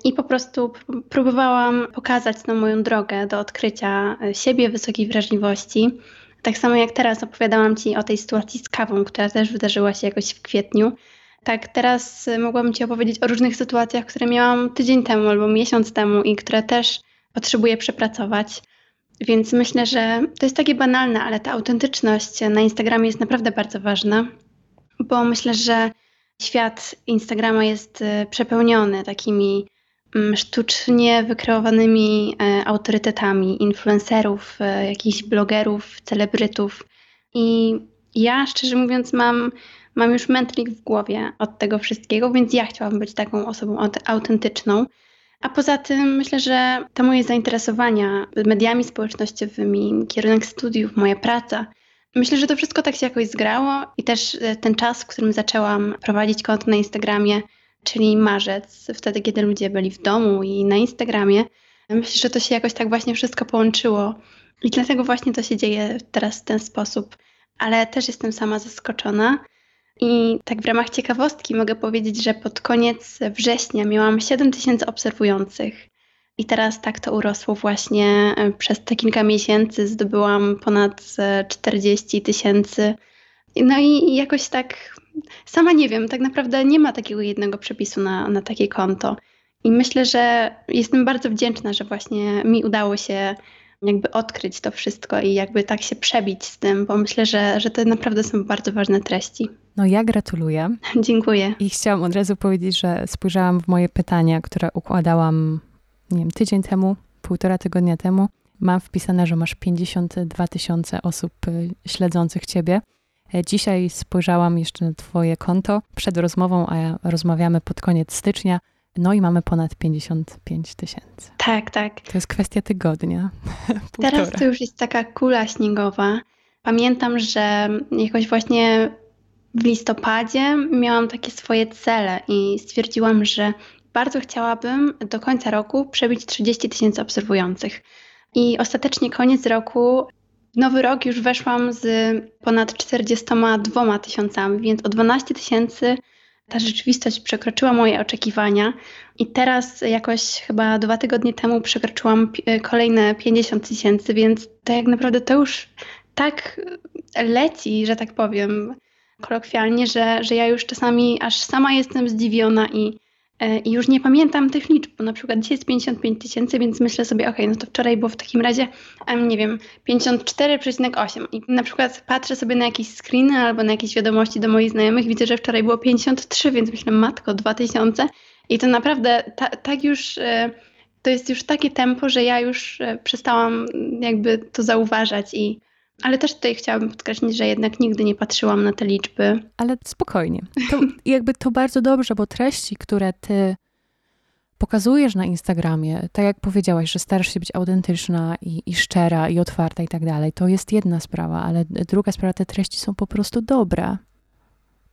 i po prostu próbowałam pokazać na moją drogę do odkrycia siebie, wysokiej wrażliwości. Tak samo jak teraz opowiadałam Ci o tej sytuacji z kawą, która też wydarzyła się jakoś w kwietniu. Tak, teraz mogłabym Ci opowiedzieć o różnych sytuacjach, które miałam tydzień temu albo miesiąc temu i które też potrzebuję przepracować. Więc myślę, że to jest takie banalne, ale ta autentyczność na Instagramie jest naprawdę bardzo ważna, bo myślę, że świat Instagrama jest e, przepełniony takimi mm, sztucznie wykreowanymi e, autorytetami influencerów, e, jakichś blogerów, celebrytów. I ja szczerze mówiąc mam, mam już mętlik w głowie od tego wszystkiego, więc ja chciałabym być taką osobą autentyczną. A poza tym myślę, że te moje zainteresowania mediami społecznościowymi, kierunek studiów, moja praca, myślę, że to wszystko tak się jakoś zgrało i też e, ten czas, w którym zaczęłam prowadzić konto na Instagramie, czyli marzec, wtedy kiedy ludzie byli w domu i na Instagramie, myślę, że to się jakoś tak właśnie wszystko połączyło i dlatego właśnie to się dzieje teraz w ten sposób. Ale też jestem sama zaskoczona i tak w ramach ciekawostki mogę powiedzieć, że pod koniec września miałam 7 tysięcy obserwujących. I teraz tak to urosło właśnie e, przez te kilka miesięcy. Zdobyłam ponad 40 e, tysięcy. No i jakoś tak, sama nie wiem, tak naprawdę nie ma takiego jednego przepisu na, na takie konto. I myślę, że jestem bardzo wdzięczna, że właśnie mi udało się jakby odkryć to wszystko i jakby tak się przebić z tym, bo myślę, że, że to naprawdę są bardzo ważne treści. No ja gratuluję. Dziękuję. I chciałam od razu powiedzieć, że spojrzałam w moje pytania, które układałam, nie wiem, tydzień temu, półtora tygodnia temu. Mam wpisane, że masz 52 tysiące osób y, śledzących ciebie. E, dzisiaj spojrzałam jeszcze na Twoje konto przed rozmową, a rozmawiamy pod koniec stycznia. No i mamy ponad 55 tysięcy. Tak, tak. To jest kwestia tygodnia. Teraz to już jest taka kula śniegowa. Pamiętam, że jakoś właśnie w listopadzie miałam takie swoje cele i stwierdziłam, że bardzo chciałabym do końca roku przebić 30 tysięcy obserwujących. I ostatecznie koniec roku, nowy rok już weszłam z ponad 42 tysiącami, więc o 12 tysięcy ta rzeczywistość przekroczyła moje oczekiwania i teraz jakoś chyba dwa tygodnie temu przekroczyłam kolejne 50 tysięcy, więc to jak naprawdę to już tak leci, że tak powiem kolokwialnie, że, że ja już czasami aż sama jestem zdziwiona i, e, i już nie pamiętam tych liczb, bo na przykład dzisiaj jest 55 tysięcy, więc myślę sobie, ok, no to wczoraj było w takim razie, nie wiem, 54,8 i na przykład patrzę sobie na jakieś screeny albo na jakieś wiadomości do moich znajomych, widzę, że wczoraj było 53, więc myślę, matko, 2000 i to naprawdę ta, tak już... E, to jest już takie tempo, że ja już e, przestałam jakby to zauważać i, ale też tutaj chciałabym podkreślić, że jednak nigdy nie patrzyłam na te liczby. Ale spokojnie. To jakby to bardzo dobrze, bo treści, które ty pokazujesz na Instagramie, tak jak powiedziałaś, że starasz się być autentyczna i, i szczera i otwarta i tak dalej, to jest jedna sprawa, ale druga sprawa, te treści są po prostu dobre.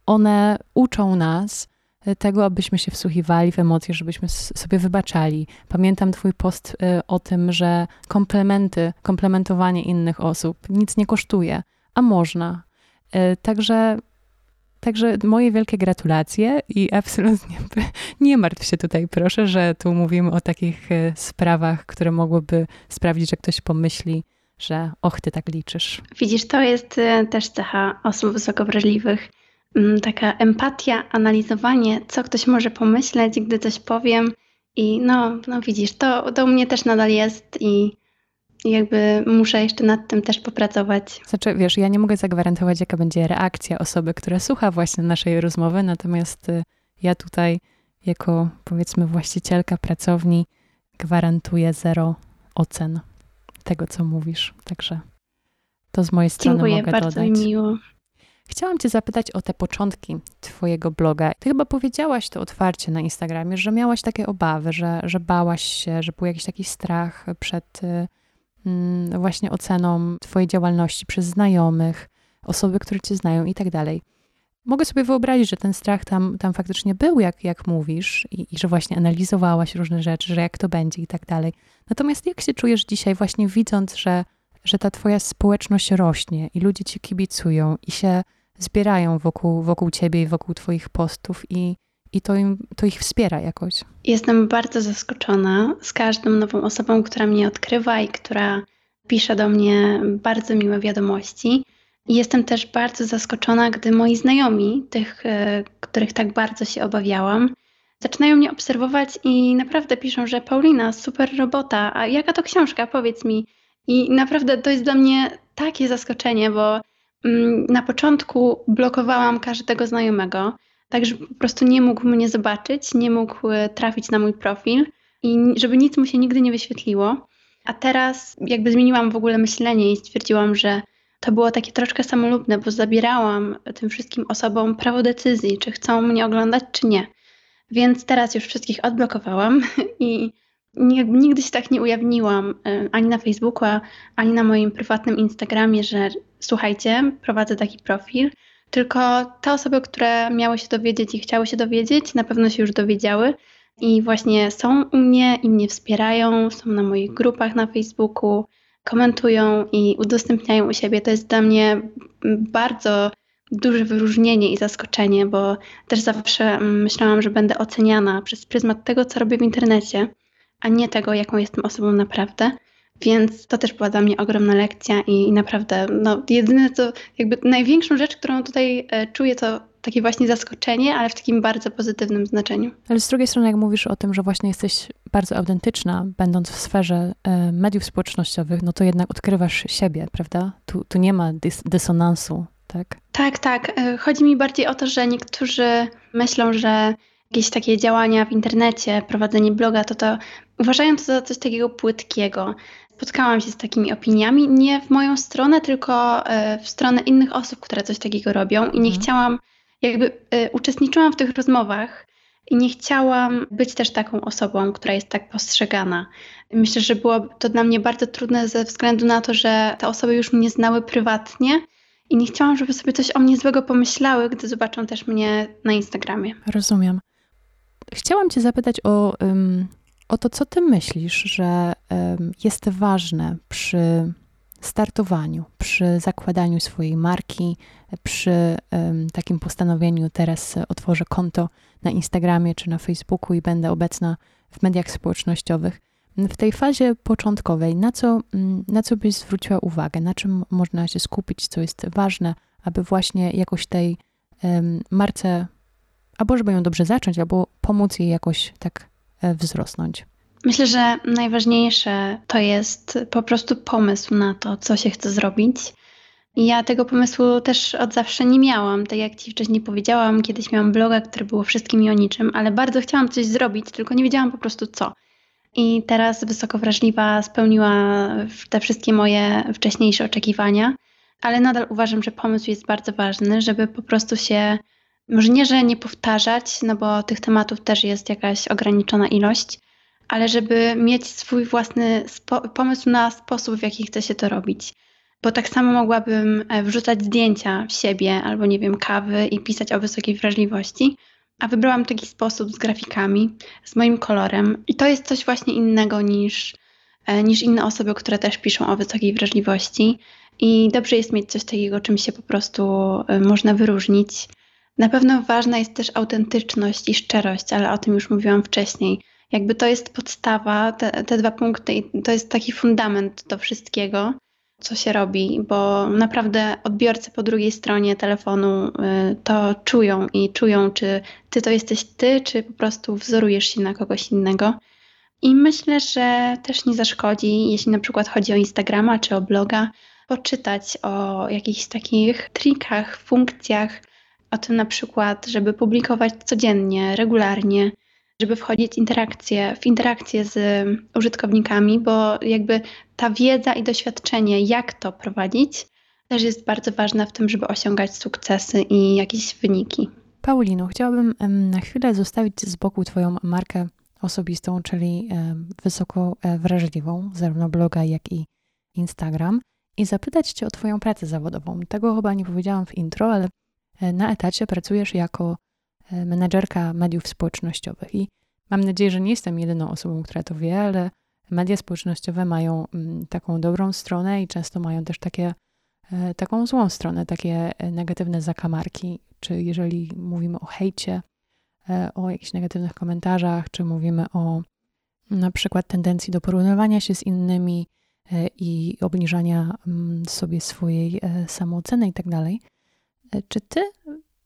One uczą nas tego, abyśmy się wsłuchiwali w emocje, żebyśmy sobie wybaczali. Pamiętam Twój post y, o tym, że komplementy, komplementowanie innych osób nic nie kosztuje, a można. Y, także Także moje wielkie gratulacje i absolutnie nie martw się tutaj, proszę, że tu mówimy o takich y, sprawach, które mogłyby sprawić, że ktoś pomyśli, że och, ty tak liczysz. Widzisz, to jest też cecha osób wysoko wrażliwych taka empatia, analizowanie, co ktoś może pomyśleć, gdy coś powiem. I no, no widzisz, to, to u mnie też nadal jest i jakby muszę jeszcze nad tym też popracować. Znaczy, wiesz, ja nie mogę zagwarantować, jaka będzie reakcja osoby, która słucha właśnie naszej rozmowy, natomiast y, ja tutaj, jako powiedzmy właścicielka pracowni, gwarantuję zero ocen tego, co mówisz. Także to z mojej strony Dziękuję, mogę bardzo dodać. mi miło. Chciałam Cię zapytać o te początki Twojego bloga. Ty chyba powiedziałaś to otwarcie na Instagramie, że miałaś takie obawy, że, że bałaś się, że był jakiś taki strach przed y, mm, właśnie oceną Twojej działalności przez znajomych, osoby, które Cię znają i tak dalej. Mogę sobie wyobrazić, że ten strach tam, tam faktycznie był, jak, jak mówisz, i, i że właśnie analizowałaś różne rzeczy, że jak to będzie i tak dalej. Natomiast jak się czujesz dzisiaj, właśnie widząc, że, że ta Twoja społeczność rośnie i ludzie Ci kibicują i się zbierają wokół, wokół ciebie i wokół twoich postów i, i to, im, to ich wspiera jakoś. Jestem bardzo zaskoczona z każdą nową osobą, która mnie odkrywa i która pisze do mnie bardzo miłe wiadomości. Jestem też bardzo zaskoczona, gdy moi znajomi, tych, e, których tak bardzo się obawiałam, zaczynają mnie obserwować i naprawdę piszą, że Paulina, super robota, a jaka to książka, powiedz mi. I naprawdę to jest dla mnie takie zaskoczenie, bo na początku blokowałam każdego znajomego, tak żeby po prostu nie mógł mnie zobaczyć, nie mógł e, trafić na mój profil i żeby nic mu się nigdy nie wyświetliło. A teraz jakby zmieniłam w ogóle myślenie i stwierdziłam, że to było takie troszkę samolubne, bo zabierałam tym wszystkim osobom prawo decyzji, czy chcą mnie oglądać, czy nie. Więc teraz już wszystkich odblokowałam i nigdy się tak nie ujawniłam e, ani na Facebooku, ani na moim prywatnym Instagramie, że słuchajcie, prowadzę taki profil, tylko te osoby, które miały się dowiedzieć i chciały się dowiedzieć, na pewno się już dowiedziały. I właśnie są u mnie i mnie wspierają, są na moich grupach na Facebooku, komentują i udostępniają u siebie. To jest dla mnie bardzo duże wyróżnienie i zaskoczenie, bo też zawsze myślałam, że będę oceniana przez pryzmat tego, co robię w internecie, a nie tego, jaką jestem osobą naprawdę. Więc to też była dla mnie ogromna lekcja i, i naprawdę, no, jedyne co, jakby największą rzecz, którą tutaj e, czuję, to takie właśnie zaskoczenie, ale w takim bardzo pozytywnym znaczeniu. Ale z drugiej strony, jak mówisz o tym, że właśnie jesteś bardzo autentyczna, będąc w sferze e, mediów społecznościowych, no to jednak odkrywasz siebie, prawda? Tu, tu nie ma dys dysonansu, tak? Tak, tak. E, chodzi mi bardziej o to, że niektórzy myślą, że jakieś takie działania w internecie, prowadzenie bloga, to to uważają to za coś takiego płytkiego spotkałam się z takimi opiniami, nie w moją stronę, tylko e, w stronę innych osób, które coś takiego robią i nie mhm. chciałam, jakby y, uczestniczyłam w tych rozmowach i nie chciałam być też taką osobą, która jest tak postrzegana. Myślę, że było to dla mnie bardzo trudne ze względu na to, że te osoby już mnie znały prywatnie i nie chciałam, żeby sobie coś o mnie złego pomyślały, gdy zobaczą też mnie na Instagramie. Rozumiem. Chciałam Cię zapytać o o to, co ty myślisz, że jest ważne przy startowaniu, przy zakładaniu swojej marki, przy takim postanowieniu, teraz otworzę konto na Instagramie czy na Facebooku i będę obecna w mediach społecznościowych. W tej fazie początkowej, na co, mm, na co byś zwróciła uwagę, na czym można się skupić, co jest ważne, aby właśnie jakoś tej marce, albo żeby ją dobrze zacząć, albo pomóc jej jakoś tak E, wzrosnąć? Myślę, że najważniejsze to jest po prostu pomysł na to, co się chce zrobić. Ja tego pomysłu też od zawsze nie miałam. Tak jak Ci wcześniej powiedziałam, kiedyś miałam bloga, który było wszystkim i o niczym, ale bardzo chciałam coś zrobić, tylko nie wiedziałam po prostu co. I teraz wysoko wrażliwa spełniła te wszystkie moje wcześniejsze oczekiwania, ale nadal uważam, że pomysł jest bardzo ważny, żeby po prostu się może nie, że nie powtarzać, no bo tych tematów też jest jakaś ograniczona ilość, ale żeby mieć swój własny pomysł na sposób, w jaki chce się to robić. Bo tak samo mogłabym e, wrzucać zdjęcia siebie albo nie wiem, kawy i pisać o wysokiej wrażliwości, a wybrałam taki sposób z grafikami, z moim kolorem. I to jest coś właśnie innego niż, e, niż inne osoby, które też piszą o wysokiej wrażliwości. I dobrze jest mieć coś takiego, czym się po prostu e, można wyróżnić. Na pewno ważna jest też autentyczność i szczerość, ale o tym już mówiłam wcześniej. Jakby to jest podstawa, te, te dwa punkty, to jest taki fundament do wszystkiego. co się robi, bo naprawdę odbiorcy po drugiej stronie telefonu y, to czują i czują, czy ty to jesteś ty, czy po prostu wzorujesz się na kogoś innego. I myślę, że też nie zaszkodzi, jeśli na przykład chodzi o Instagrama czy o bloga, poczytać o jakichś takich trikach, funkcjach, o tym na przykład, żeby publikować codziennie, regularnie, żeby wchodzić w interakcje, w interakcje z użytkownikami, bo jakby ta wiedza i doświadczenie, jak to prowadzić, też jest bardzo ważna w tym, żeby osiągać sukcesy i jakieś wyniki. Paulino, chciałabym na chwilę zostawić z boku Twoją markę osobistą, czyli wysoko e, wrażliwą, zarówno bloga, jak i Instagram, i zapytać Cię o Twoją pracę zawodową. Tego chyba nie powiedziałam w intro, ale na etacie pracujesz jako e, menedżerka mediów społecznościowych i mam nadzieję, że nie jestem jedyną osobą, która to wie, ale media społecznościowe mają mm, taką dobrą stronę i często mają też takie, taką złą stronę, takie negatywne zakamarki. Czy jeżeli mówimy o hejcie, E, o jakichś negatywnych komentarzach, czy mówimy o na przykład tendencji do porównywania się z innymi e, i obniżania mm, sobie swojej e, samooceny i tak. Czy ty,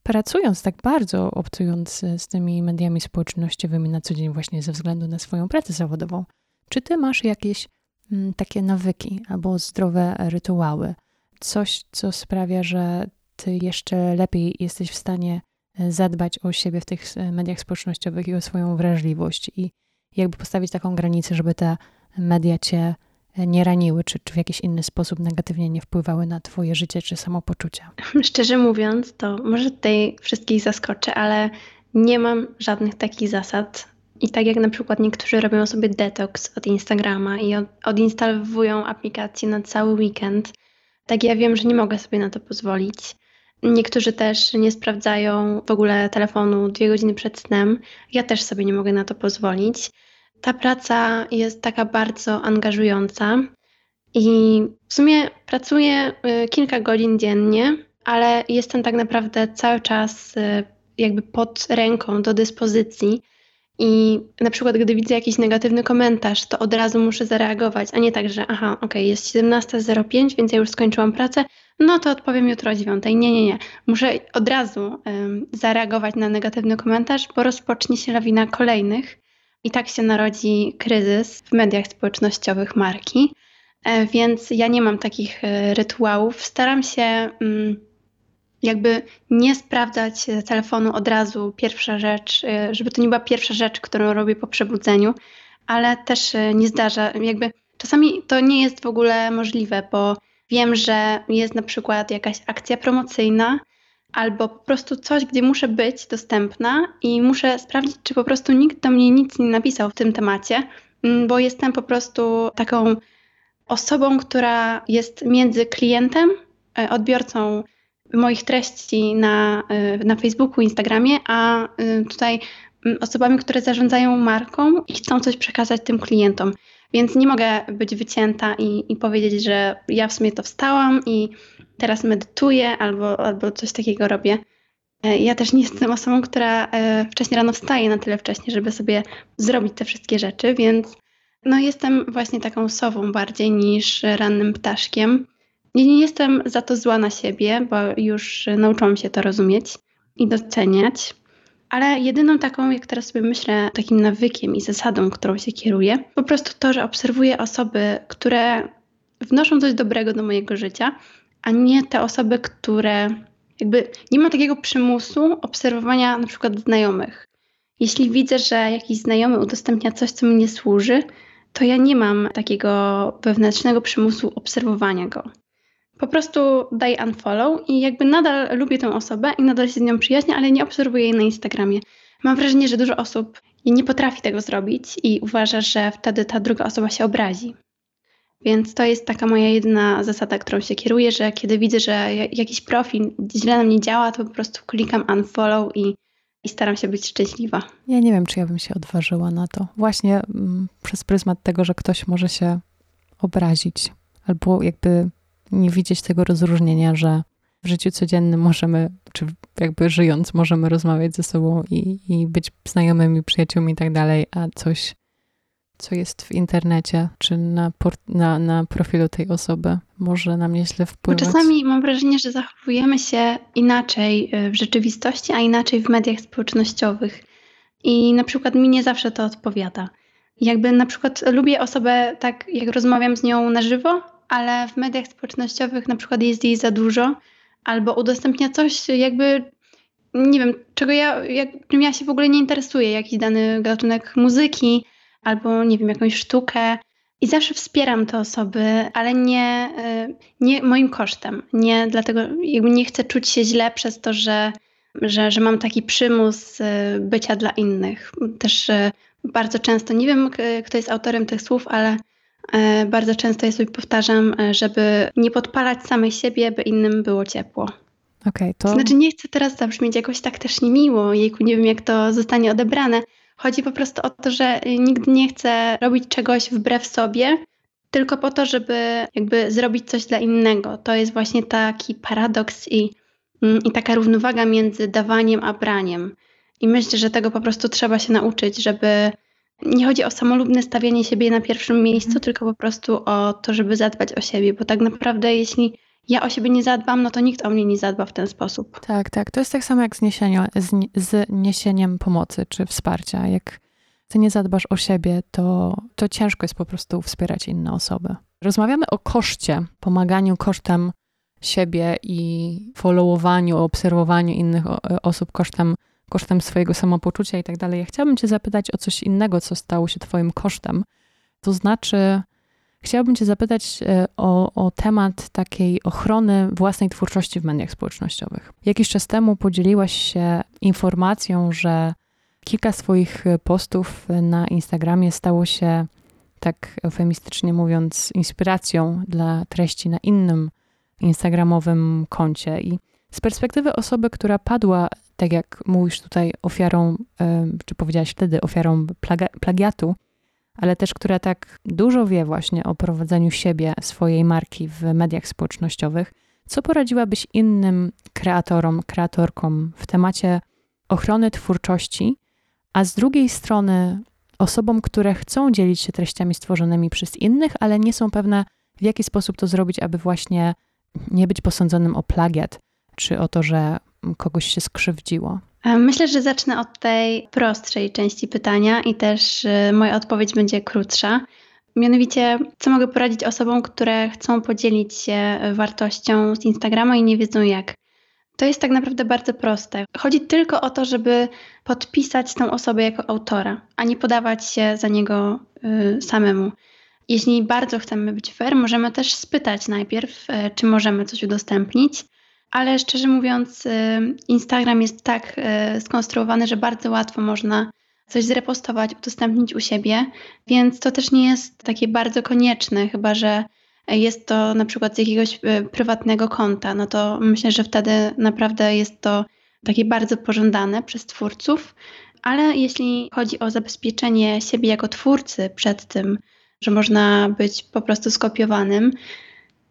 pracując tak bardzo, obcując z tymi mediami społecznościowymi na co dzień, właśnie ze względu na swoją pracę zawodową, czy ty masz jakieś mm, takie nawyki albo zdrowe rytuały? Coś, co sprawia, że ty jeszcze lepiej jesteś w stanie zadbać o siebie w tych e, mediach społecznościowych i o swoją wrażliwość i jakby postawić taką granicę, żeby te media cię e, nie raniły, czy, czy w jakiś inny sposób negatywnie nie wpływały na twoje życie czy samopoczucie? Szczerze mówiąc, to może tutaj wszystkich zaskoczę, ale nie mam żadnych takich zasad. I tak jak na przykład niektórzy robią sobie detoks od Instagrama i od, odinstalowują aplikację na cały weekend, tak ja wiem, że nie mogę sobie na to pozwolić. Niektórzy też nie sprawdzają w ogóle telefonu dwie godziny przed snem. Ja też sobie nie mogę na to pozwolić. Ta praca jest taka bardzo angażująca i w sumie pracuję y, kilka godzin dziennie, ale jestem tak naprawdę cały czas y, jakby pod ręką, do dyspozycji i na przykład, gdy widzę jakiś negatywny komentarz, to od razu muszę zareagować, a nie tak, że aha, okej, okay, jest 17.05, więc ja już skończyłam pracę, no to odpowiem jutro o 9. Nie, nie, nie. Muszę od razu zareagować na negatywny komentarz, bo rozpocznie się lawina kolejnych. I tak się narodzi kryzys w mediach społecznościowych marki. E, więc ja nie mam takich e, rytuałów. Staram się. Um, jakby nie sprawdzać telefonu od razu, pierwsza rzecz, y, żeby to nie była pierwsza rzecz, którą robię po przebudzeniu, ale też nie zdarza, jakby czasami to nie jest w ogóle możliwe, bo wiem, że jest na przykład jakaś akcja promocyjna albo po prostu coś, gdzie muszę być dostępna i muszę sprawdzić, czy po prostu nikt do mnie nic nie napisał w tym temacie, mm, bo jestem po prostu taką osobą, która jest między klientem, y, odbiorcą moich treści na, y, na Facebooku, Instagramie, a y, tutaj mm, osobami, które zarządzają marką i chcą coś przekazać tym klientom. Więc nie mogę być wycięta i, i powiedzieć, że ja w sumie to wstałam i teraz medytuję albo, albo coś takiego robię. E, ja też nie jestem osobą, która e, wcześniej rano wstaje na tyle wcześnie, żeby sobie zrobić te wszystkie rzeczy, więc no jestem właśnie taką sową bardziej niż rannym ptaszkiem. Nie jestem za to zła na siebie, bo już nauczyłam się to rozumieć i doceniać. Ale jedyną taką, jak teraz sobie myślę, takim nawykiem i zasadą, którą się kieruję, po prostu to, że obserwuję osoby, które wnoszą coś dobrego do mojego życia, a nie te osoby, które jakby nie ma takiego przymusu obserwowania na przykład znajomych. Jeśli widzę, że jakiś znajomy udostępnia coś, co mi nie służy, to ja nie mam takiego wewnętrznego przymusu obserwowania go po prostu daj unfollow i jakby nadal lubię tę osobę i nadal się z nią przyjaźnię, ale nie obserwuję jej na Instagramie. Mam wrażenie, że dużo osób nie potrafi tego zrobić i uważa, że wtedy ta druga osoba się obrazi. Więc to jest taka moja jedyna zasada, którą się kieruję, że kiedy widzę, że jakiś profil źle na mnie działa, to po prostu klikam unfollow i, i staram się być szczęśliwa. Ja nie wiem, czy ja bym się odważyła na to. Właśnie mm, przez pryzmat tego, że ktoś może się obrazić albo jakby nie widzieć tego rozróżnienia, że w życiu codziennym możemy, czy jakby żyjąc, możemy rozmawiać ze sobą i, i być znajomymi, przyjaciółmi i tak dalej, a coś, co jest w internecie, czy na, na, na profilu tej osoby, może na mnie źle wpływać. Bo czasami mam wrażenie, że zachowujemy się inaczej y, w rzeczywistości, a inaczej w mediach społecznościowych. I na przykład mi nie zawsze to odpowiada. Jakby na przykład lubię osobę tak, jak rozmawiam z nią na żywo, ale w mediach społecznościowych na przykład jest jej za dużo, albo udostępnia coś jakby, nie wiem, czego ja, jak, czym ja się w ogóle nie interesuję, jakiś dany gatunek muzyki, albo nie wiem, jakąś sztukę. I zawsze wspieram te osoby, ale nie, y, nie moim kosztem. Nie dlatego, jakby nie chcę czuć się źle przez to, że, że, że mam taki przymus y, bycia dla innych. Też y, bardzo często, nie wiem kto jest autorem tych słów, ale bardzo często ja sobie powtarzam, żeby nie podpalać samej siebie, by innym było ciepło. Okay, to... Znaczy nie chcę teraz zabrzmieć jakoś tak też niemiło, jejku, nie wiem jak to zostanie odebrane, Chodzi po prostu o to, że nigdy nie chcę robić czegoś wbrew sobie, tylko po to, żeby jakby zrobić coś dla innego. To jest właśnie taki paradoks i, mm, i taka równowaga między dawaniem a braniem. I myślę, że tego po prostu trzeba się nauczyć, żeby nie chodzi o samolubne stawianie siebie na pierwszym miejscu, mhm. tylko po prostu o to, żeby zadbać o siebie, bo tak naprawdę jeśli ja o siebie nie zadbam, no to nikt o mnie nie zadba w ten sposób. Tak, tak. To jest tak samo jak z, niesieniem, z, z niesieniem pomocy czy wsparcia. Jak ty nie zadbasz o siebie, to, to ciężko jest po prostu wspierać inne osoby. Rozmawiamy o koszcie, pomaganiu kosztem siebie i followowaniu, obserwowaniu innych osób kosztem, kosztem swojego samopoczucia i tak dalej. Ja chciałabym cię zapytać o coś innego, co stało się twoim kosztem. To znaczy, Chciałabym Cię zapytać e, o, o, temat takiej ochrony własnej twórczości w mediach społecznościowych. Jakiś czas temu podzieliłaś się informacją, że kilka swoich postów na Instagramie stało się, tak eufemistycznie mówiąc, inspiracją dla treści na innym Instagramowym koncie. I z perspektywy osoby, która padła, tak jak mówisz tutaj, ofiarą, czy powiedziałaś wtedy, ofiarą plagiatu, ale też która tak dużo wie właśnie o prowadzeniu siebie, swojej marki w mediach społecznościowych, co poradziłabyś innym kreatorom, kreatorkom w temacie ochrony twórczości, a z drugiej strony osobom, które chcą dzielić się treściami stworzonymi przez innych, ale nie są pewne, w jaki sposób to zrobić, aby właśnie nie być posądzonym o plagiat, czy o to, że kogoś się skrzywdziło? E, myślę, że zacznę od tej prostszej części pytania i też e, moja odpowiedź będzie krótsza. Mianowicie, co mogę poradzić osobom, które chcą podzielić się wartością z Instagrama i nie wiedzą jak? To jest tak naprawdę bardzo proste. Chodzi tylko o to, żeby podpisać tą osobę jako autora, a nie podawać się za niego y, samemu. Jeśli bardzo chcemy być fair, możemy też spytać najpierw, y, czy możemy coś udostępnić ale szczerze mówiąc, y, Instagram jest tak y, skonstruowany, że bardzo łatwo można coś zrepostować, udostępnić u siebie, więc to też nie jest takie bardzo konieczne, chyba że jest to na przykład z jakiegoś y, prywatnego konta, no to myślę, że wtedy naprawdę jest to takie bardzo pożądane przez twórców, ale jeśli chodzi o zabezpieczenie siebie jako twórcy przed tym, że można być po prostu skopiowanym,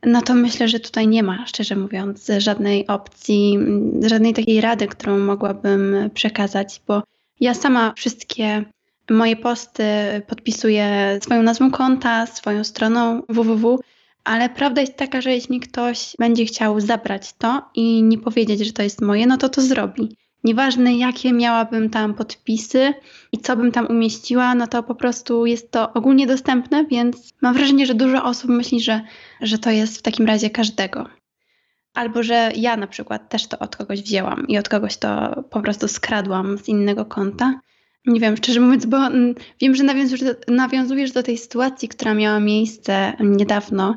no to myślę, że tutaj nie ma, szczerze mówiąc, żadnej opcji, żadnej takiej rady, którą mogłabym przekazać, bo ja sama wszystkie moje posty podpisuję swoją nazwą konta, swoją stroną www, ale prawda jest taka, że jeśli ktoś będzie chciał zabrać to i nie powiedzieć, że to jest moje, no to to zrobi. Nieważne jakie miałabym tam podpisy i co bym tam umieściła, no to po prostu jest to ogólnie dostępne, więc mam wrażenie, że dużo osób myśli, że, że to jest w takim razie każdego. Albo że ja na przykład też to od kogoś wzięłam i od kogoś to po prostu skradłam z innego konta. Nie wiem, szczerze mówiąc, bo mm, wiem, że nawiązujesz do, nawiązujesz do tej sytuacji, która miała miejsce niedawno.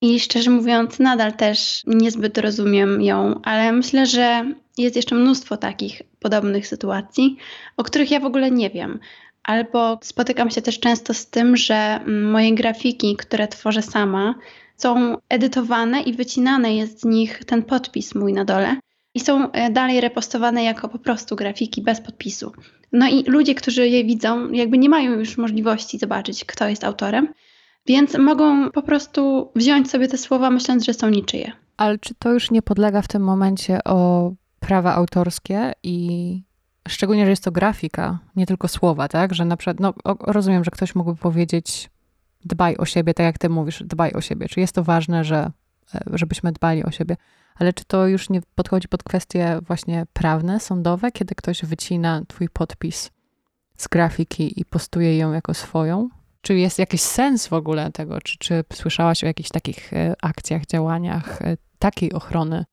I szczerze mówiąc, nadal też niezbyt rozumiem ją, ale myślę, że jest jeszcze mnóstwo takich podobnych sytuacji, o których ja w ogóle nie wiem. Albo spotykam się też często z tym, że moje grafiki, które tworzę sama, są edytowane i wycinane jest z nich ten podpis mój na dole i są e, dalej repostowane jako po prostu grafiki bez podpisu. No i ludzie, którzy je widzą, jakby nie mają już możliwości zobaczyć, kto jest autorem, więc mogą po prostu wziąć sobie te słowa, myśląc, że są niczyje. Ale czy to już nie podlega w tym momencie o prawa autorskie i szczególnie, że jest to grafika, nie tylko słowa, tak? Że na przykład, no rozumiem, że ktoś mógłby powiedzieć dbaj o siebie, tak jak ty mówisz, dbaj o siebie. Czy jest to ważne, że e, żebyśmy dbali o siebie. Ale czy to już nie podchodzi pod kwestie właśnie prawne, sądowe, kiedy ktoś wycina twój podpis z grafiki i postuje ją jako swoją? Czy jest jakiś sens w ogóle tego? Czy, czy słyszałaś o jakichś takich e, akcjach, działaniach takiej ochrony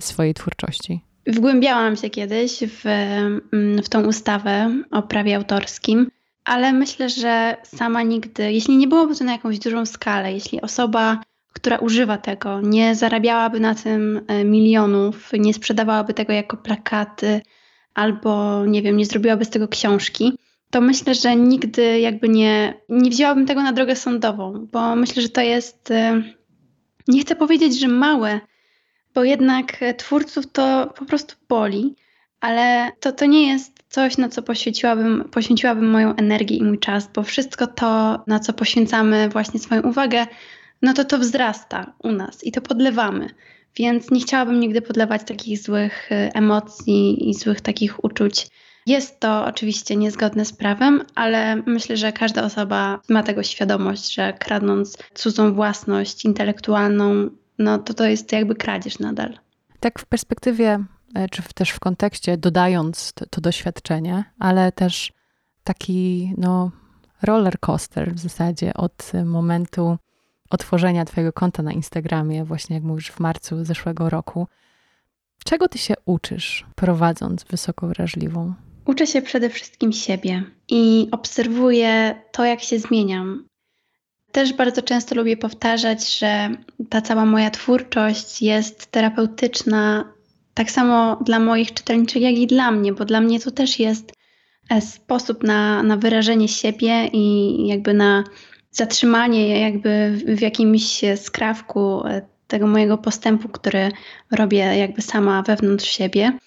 swojej twórczości? Wgłębiałam się kiedyś w, mm, w tą ustawę o prawie autorskim, ale myślę, że sama nigdy, jeśli nie byłoby to na jakąś dużą skalę, jeśli osoba, która używa tego, nie zarabiałaby na tym e, milionów, nie sprzedawałaby tego jako plakaty, albo nie wiem, nie zrobiłaby z tego książki, to myślę, że nigdy jakby nie, nie wzięłabym tego na drogę sądową, bo myślę, że to jest, e, nie chcę powiedzieć, że małe, bo jednak e, twórców to po prostu boli, ale to, to nie jest coś, na co poświęciłabym, poświęciłabym moją energię i mój czas, bo wszystko to, na co poświęcamy właśnie swoją uwagę, no to to wzrasta u nas i to podlewamy. Więc nie chciałabym nigdy podlewać takich złych e, emocji i złych takich uczuć. Jest to oczywiście niezgodne z prawem, ale myślę, że każda osoba ma tego świadomość, że kradnąc cudzą własność intelektualną, no to to jest jakby kradzież nadal. Tak w perspektywie, e, czy też w kontekście, dodając to, to doświadczenie, ale też taki no, roller coaster w zasadzie od momentu otworzenia Twojego konta na Instagramie, właśnie jak mówisz, w marcu zeszłego roku. Czego Ty się uczysz, prowadząc wysoko wrażliwą? Uczę się przede wszystkim siebie i obserwuję to, jak się zmieniam. Też bardzo często lubię powtarzać, że ta cała moja twórczość jest terapeutyczna tak samo dla moich czytelniczek, jak i dla mnie, bo dla mnie to też jest e, sposób na, na wyrażenie siebie i jakby na zatrzymanie jakby w jakimś skrawku e, tego mojego postępu, który robię jakby sama wewnątrz siebie.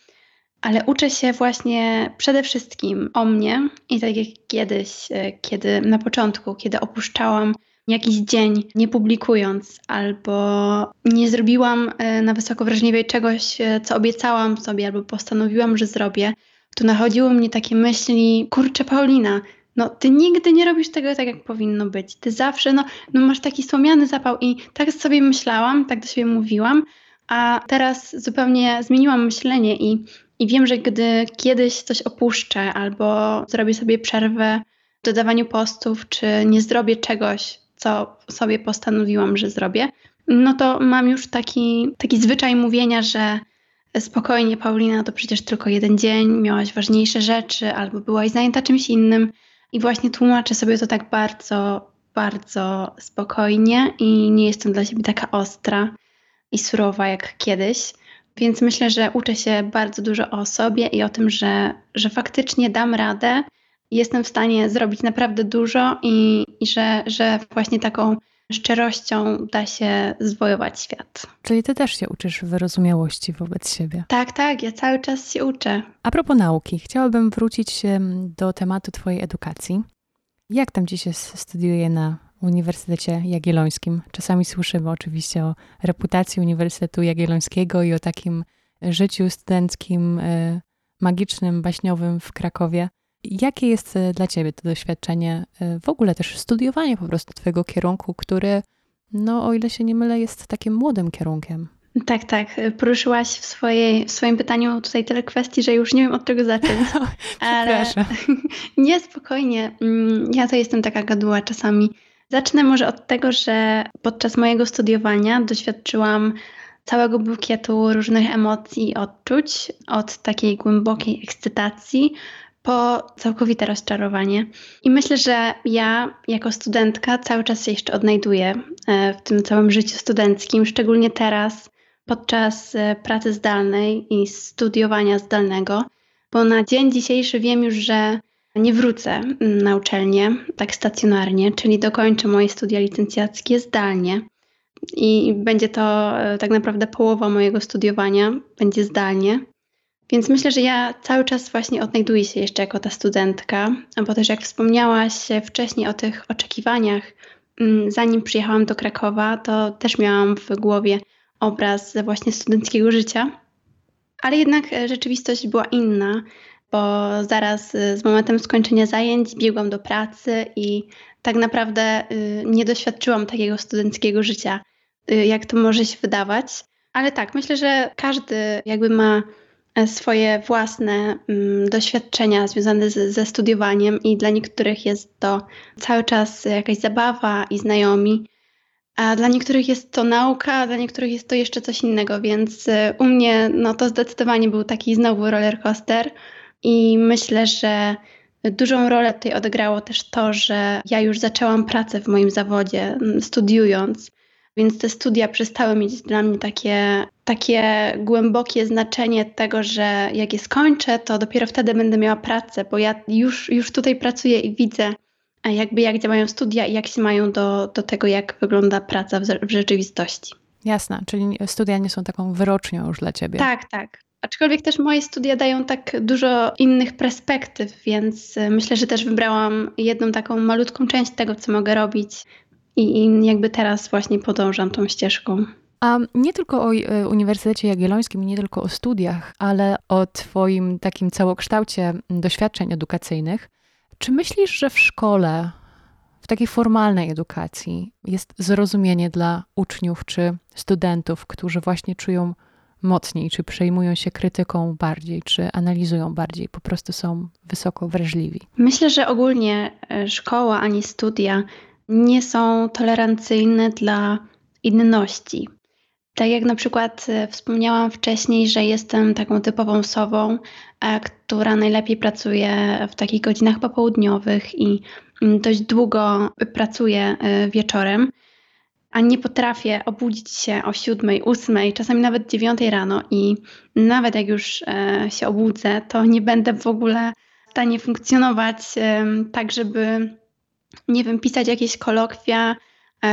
Ale uczę się właśnie przede wszystkim o mnie i tak jak kiedyś, e, kiedy na początku, kiedy opuszczałam jakiś dzień nie publikując, albo nie zrobiłam e, na wysoko wrażliwej czegoś, e, co obiecałam sobie, albo postanowiłam, że zrobię, to nachodziły mnie takie myśli, kurczę Paulina, no ty nigdy nie robisz tego tak, jak powinno być. Ty zawsze, no, no masz taki słomiany zapał i tak sobie myślałam, tak do siebie mówiłam, a teraz zupełnie zmieniłam myślenie i, i wiem, że gdy kiedyś coś opuszczę albo zrobię sobie przerwę w dodawaniu postów, czy nie zrobię czegoś, co sobie postanowiłam, że zrobię, no to mam już taki, taki zwyczaj mówienia, że spokojnie, Paulina, to przecież tylko jeden dzień, miałaś ważniejsze rzeczy, albo byłaś zajęta czymś innym. I właśnie tłumaczę sobie to tak bardzo, bardzo spokojnie i nie jestem dla siebie taka ostra i surowa jak kiedyś. Więc myślę, że uczę się bardzo dużo o sobie i o tym, że, że faktycznie dam radę jestem w stanie zrobić naprawdę dużo i, i że, że właśnie taką szczerością da się zwojować świat. Czyli ty też się uczysz wyrozumiałości wobec siebie. Tak, tak, ja cały czas się uczę. A propos nauki, chciałabym wrócić do tematu twojej edukacji. Jak tam dziś się studiuje na Uniwersytecie Jagiellońskim? Czasami słyszymy oczywiście o reputacji Uniwersytetu Jagiellońskiego i o takim życiu studenckim, e, magicznym, baśniowym w Krakowie. Jakie jest e, dla Ciebie to doświadczenie, e, w ogóle też studiowanie po prostu Twojego kierunku, który, no o ile się nie mylę, jest takim młodym kierunkiem? Tak, tak. Poruszyłaś w, swojej, w swoim pytaniu tutaj tyle kwestii, że już nie wiem od czego zacząć. Ale nie, spokojnie. Mm, ja to jestem taka gaduła czasami. Zacznę może od tego, że podczas mojego studiowania doświadczyłam całego bukietu różnych emocji i odczuć, od takiej głębokiej ekscytacji po całkowite rozczarowanie. I myślę, że ja jako studentka cały czas się jeszcze odnajduję e, w tym całym życiu studenckim, szczególnie teraz podczas e, pracy zdalnej i studiowania zdalnego, bo na dzień dzisiejszy wiem już, że nie wrócę mm, na uczelnię tak stacjonarnie, czyli dokończę moje studia licencjackie zdalnie. I będzie to e, tak naprawdę połowa mojego studiowania, będzie zdalnie. Więc myślę, że ja cały czas właśnie odnajduję się jeszcze jako ta studentka, bo też jak wspomniałaś wcześniej o tych oczekiwaniach, mm, zanim przyjechałam do Krakowa, to też miałam w głowie obraz właśnie studenckiego życia. Ale jednak e, rzeczywistość była inna, bo zaraz e, z momentem skończenia zajęć biegłam do pracy i tak naprawdę y, nie doświadczyłam takiego studenckiego życia y, jak to może się wydawać. Ale tak, myślę, że każdy jakby ma swoje własne um, doświadczenia związane ze studiowaniem i dla niektórych jest to cały czas jakaś zabawa i znajomi, a dla niektórych jest to nauka, a dla niektórych jest to jeszcze coś innego, więc y, u mnie no to zdecydowanie był taki znowu roller coaster i myślę, że dużą rolę tutaj odegrało też to, że ja już zaczęłam pracę w moim zawodzie, studiując, więc te studia przestały mieć dla mnie takie, takie głębokie znaczenie tego, że jak je skończę, to dopiero wtedy będę miała pracę, bo ja już, już tutaj pracuję i widzę, jakby jak działają studia i jak się mają do, do tego, jak wygląda praca w, w rzeczywistości. Jasne, czyli studia nie są taką wyrocznią już dla ciebie. Tak, tak. Aczkolwiek też moje studia dają tak dużo innych perspektyw, więc e, myślę, że też wybrałam jedną taką malutką część tego, co mogę robić i, i jakby teraz właśnie podążam tą ścieżką. A nie tylko o e, Uniwersytecie Jagiellońskim, nie tylko o studiach, ale o Twoim takim całokształcie doświadczeń edukacyjnych. Czy myślisz, że w szkole, w takiej formalnej edukacji jest zrozumienie dla uczniów czy studentów, którzy właśnie czują mocniej, czy przejmują się krytyką bardziej, czy analizują bardziej, po prostu są wysoko wrażliwi? Myślę, że ogólnie e, szkoła ani studia nie są tolerancyjne dla inności. Tak jak na przykład e, wspomniałam wcześniej, że jestem taką typową osobą, e, która najlepiej pracuje w takich godzinach popołudniowych i mm, dość długo pracuje wieczorem a nie potrafię obudzić się o siódmej, ósmej, czasami nawet dziewiątej rano i nawet jak już e, się obudzę, to nie będę w ogóle w stanie funkcjonować tak, żeby, nie wiem, pisać jakieś kolokwia,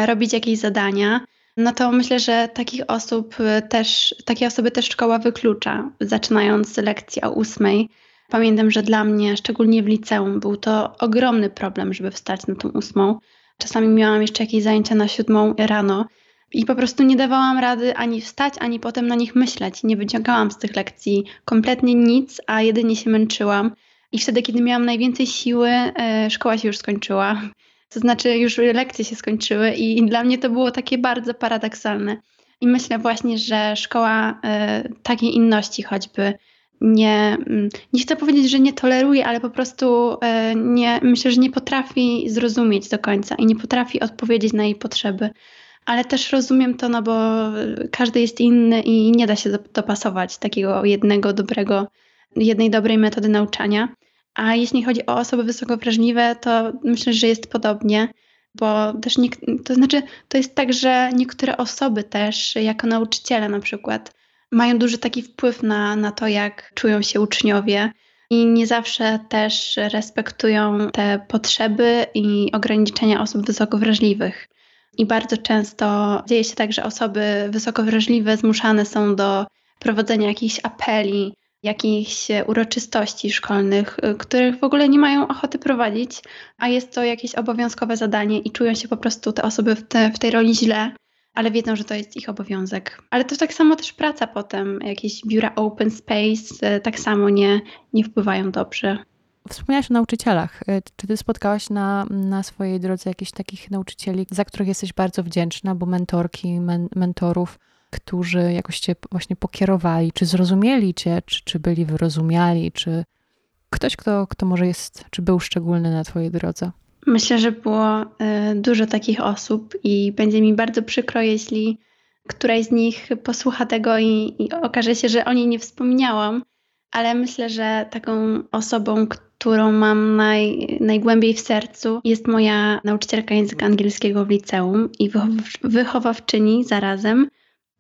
robić jakieś zadania. No to myślę, że takich osób też, takie osoby też szkoła wyklucza, zaczynając lekcję o ósmej. Pamiętam, że dla mnie, szczególnie w liceum, był to ogromny problem, żeby wstać na tą ósmą. Czasami miałam jeszcze jakieś zajęcia na siódmą rano i po prostu nie dawałam rady ani wstać, ani potem na nich myśleć. Nie wyciągałam z tych lekcji kompletnie nic, a jedynie się męczyłam. I wtedy, kiedy miałam najwięcej siły, e, szkoła się już skończyła. To znaczy, już lekcje się skończyły, i dla mnie to było takie bardzo paradoksalne. I myślę właśnie, że szkoła e, takiej inności choćby nie, mm, nie chcę powiedzieć, że nie toleruje, ale po prostu e, nie, myślę, że nie potrafi zrozumieć do końca i nie potrafi odpowiedzieć na jej potrzeby. Ale też rozumiem to, no bo każdy jest inny i nie da się dopasować takiego jednego dobrego, jednej dobrej metody nauczania. A jeśli chodzi o osoby wysoko wrażliwe, to myślę, że jest podobnie, bo też nie, to znaczy, to jest tak, że niektóre osoby też, jako nauczyciele na przykład, mają duży taki wpływ na, na to, jak czują się uczniowie i nie zawsze też respektują te potrzeby i ograniczenia osób wysoko wrażliwych. I bardzo często dzieje się tak, że osoby wysoko wrażliwe zmuszane są do prowadzenia jakichś apeli, jakichś uroczystości szkolnych, których w ogóle nie mają ochoty prowadzić, a jest to jakieś obowiązkowe zadanie i czują się po prostu te osoby w, te, w tej roli źle ale wiedzą, że to jest ich obowiązek. Ale to tak samo też praca potem, jakieś biura open space e, tak samo nie, nie wpływają dobrze. Wspomniałaś o nauczycielach. E, czy ty spotkałaś na, na swojej drodze jakichś takich nauczycieli, za których jesteś bardzo wdzięczna, bo mentorki, men, mentorów, którzy jakoś cię właśnie pokierowali, czy zrozumieli cię, czy, czy byli wyrozumiali, czy ktoś, kto, kto może jest, czy był szczególny na twojej drodze? Myślę, że było y, dużo takich osób i będzie mi bardzo przykro, jeśli któraś z nich posłucha tego i, i okaże się, że o niej nie wspomniałam, ale myślę, że taką osobą, którą mam naj, najgłębiej w sercu, jest moja nauczycielka języka angielskiego w liceum i wychowawczyni zarazem.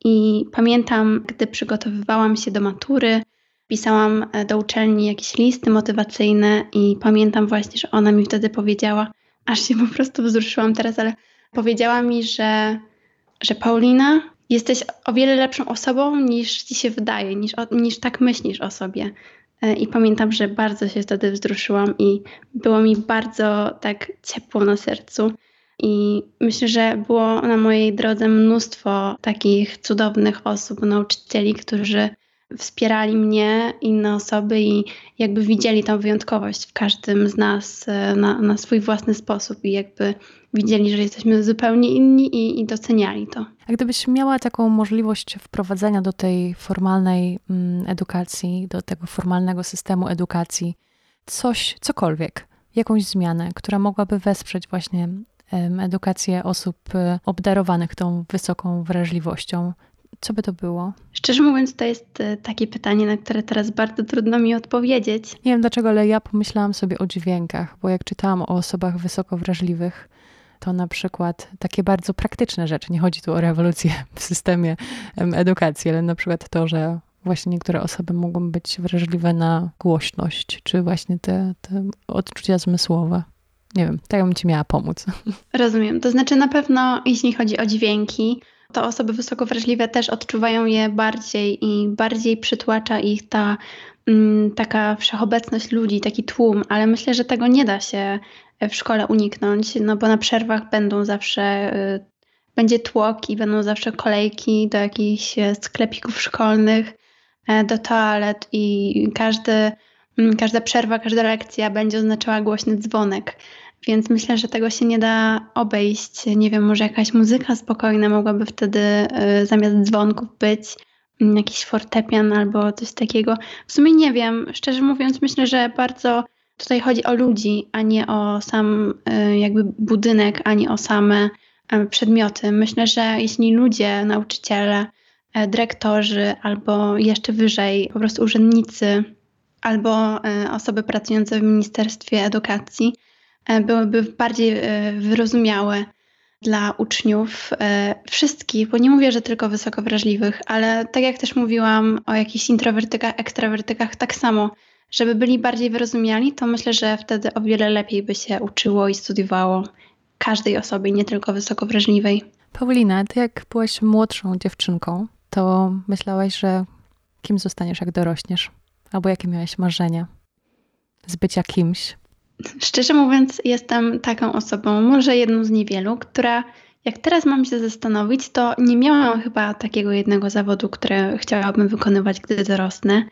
I pamiętam, gdy przygotowywałam się do matury, pisałam e, do uczelni jakieś listy motywacyjne i pamiętam właśnie, że ona mi wtedy powiedziała, aż się po prostu wzruszyłam teraz, ale powiedziała mi, że, że Paulina, jesteś o wiele lepszą osobą niż ci się wydaje, niż, niż tak myślisz o sobie. E, I pamiętam, że bardzo się wtedy wzruszyłam i było mi bardzo tak ciepło na sercu. I myślę, że było na mojej drodze mnóstwo takich cudownych osób, nauczycieli, którzy wspierali mnie, inne osoby i jakby widzieli tą wyjątkowość w każdym z nas e, na, na swój własny sposób i jakby widzieli, że jesteśmy zupełnie inni i, i doceniali to. A gdybyś miała taką możliwość wprowadzenia do tej formalnej mm, edukacji, do tego formalnego systemu edukacji, coś, cokolwiek, jakąś zmianę, która mogłaby wesprzeć właśnie edukację osób e, obdarowanych tą wysoką wrażliwością, co by to było? Szczerze mówiąc, to jest e, takie pytanie, na które teraz bardzo trudno mi odpowiedzieć. Nie wiem dlaczego, ale ja pomyślałam sobie o dźwiękach, bo jak czytałam o osobach wysoko wrażliwych, to na przykład takie bardzo praktyczne rzeczy. Nie chodzi tu o rewolucję w systemie edukacji, ale na przykład to, że właśnie niektóre osoby mogą być wrażliwe na głośność, czy właśnie te, te odczucia zmysłowe. Nie wiem, tak bym ci miała pomóc. Rozumiem. To znaczy na pewno, jeśli chodzi o dźwięki, to osoby wysoko wrażliwe też odczuwają je bardziej i bardziej przytłacza ich ta mm, taka wszechobecność ludzi, taki tłum, ale myślę, że tego nie da się w szkole uniknąć, no bo na przerwach będą zawsze, y, będzie tłok i będą zawsze kolejki do jakichś e, sklepików szkolnych, e, do toalet i każdy, każda przerwa, każda lekcja będzie oznaczała głośny dzwonek. Więc myślę, że tego się nie da obejść. Nie wiem, może jakaś muzyka spokojna mogłaby wtedy y, zamiast dzwonków być, mm, jakiś fortepian albo coś takiego. W sumie nie wiem. Szczerze mówiąc, myślę, że bardzo tutaj chodzi o ludzi, a nie o sam y, jakby budynek, ani o same y, przedmioty. Myślę, że jeśli ludzie, nauczyciele, dyrektorzy albo jeszcze wyżej, po prostu urzędnicy albo osoby pracujące w Ministerstwie Edukacji E, byłyby bardziej e, wyrozumiałe dla uczniów e, wszystkich, bo nie mówię, że tylko wysoko wrażliwych, ale tak jak też mówiłam o jakichś introwertykach, ekstrawertykach, tak samo, żeby byli bardziej wyrozumiali, to myślę, że wtedy o wiele lepiej by się uczyło i studiowało każdej osobie, nie tylko wysoko wrażliwej. Paulina, ty jak byłaś młodszą dziewczynką, to myślałaś, że kim zostaniesz, jak dorośniesz? Albo jakie miałaś marzenia z bycia kimś? Szczerze mówiąc, jestem taką osobą, może jedną z niewielu, która jak teraz mam się zastanowić, to nie miałam chyba takiego jednego zawodu, które chciałabym wykonywać, gdy dorosnę.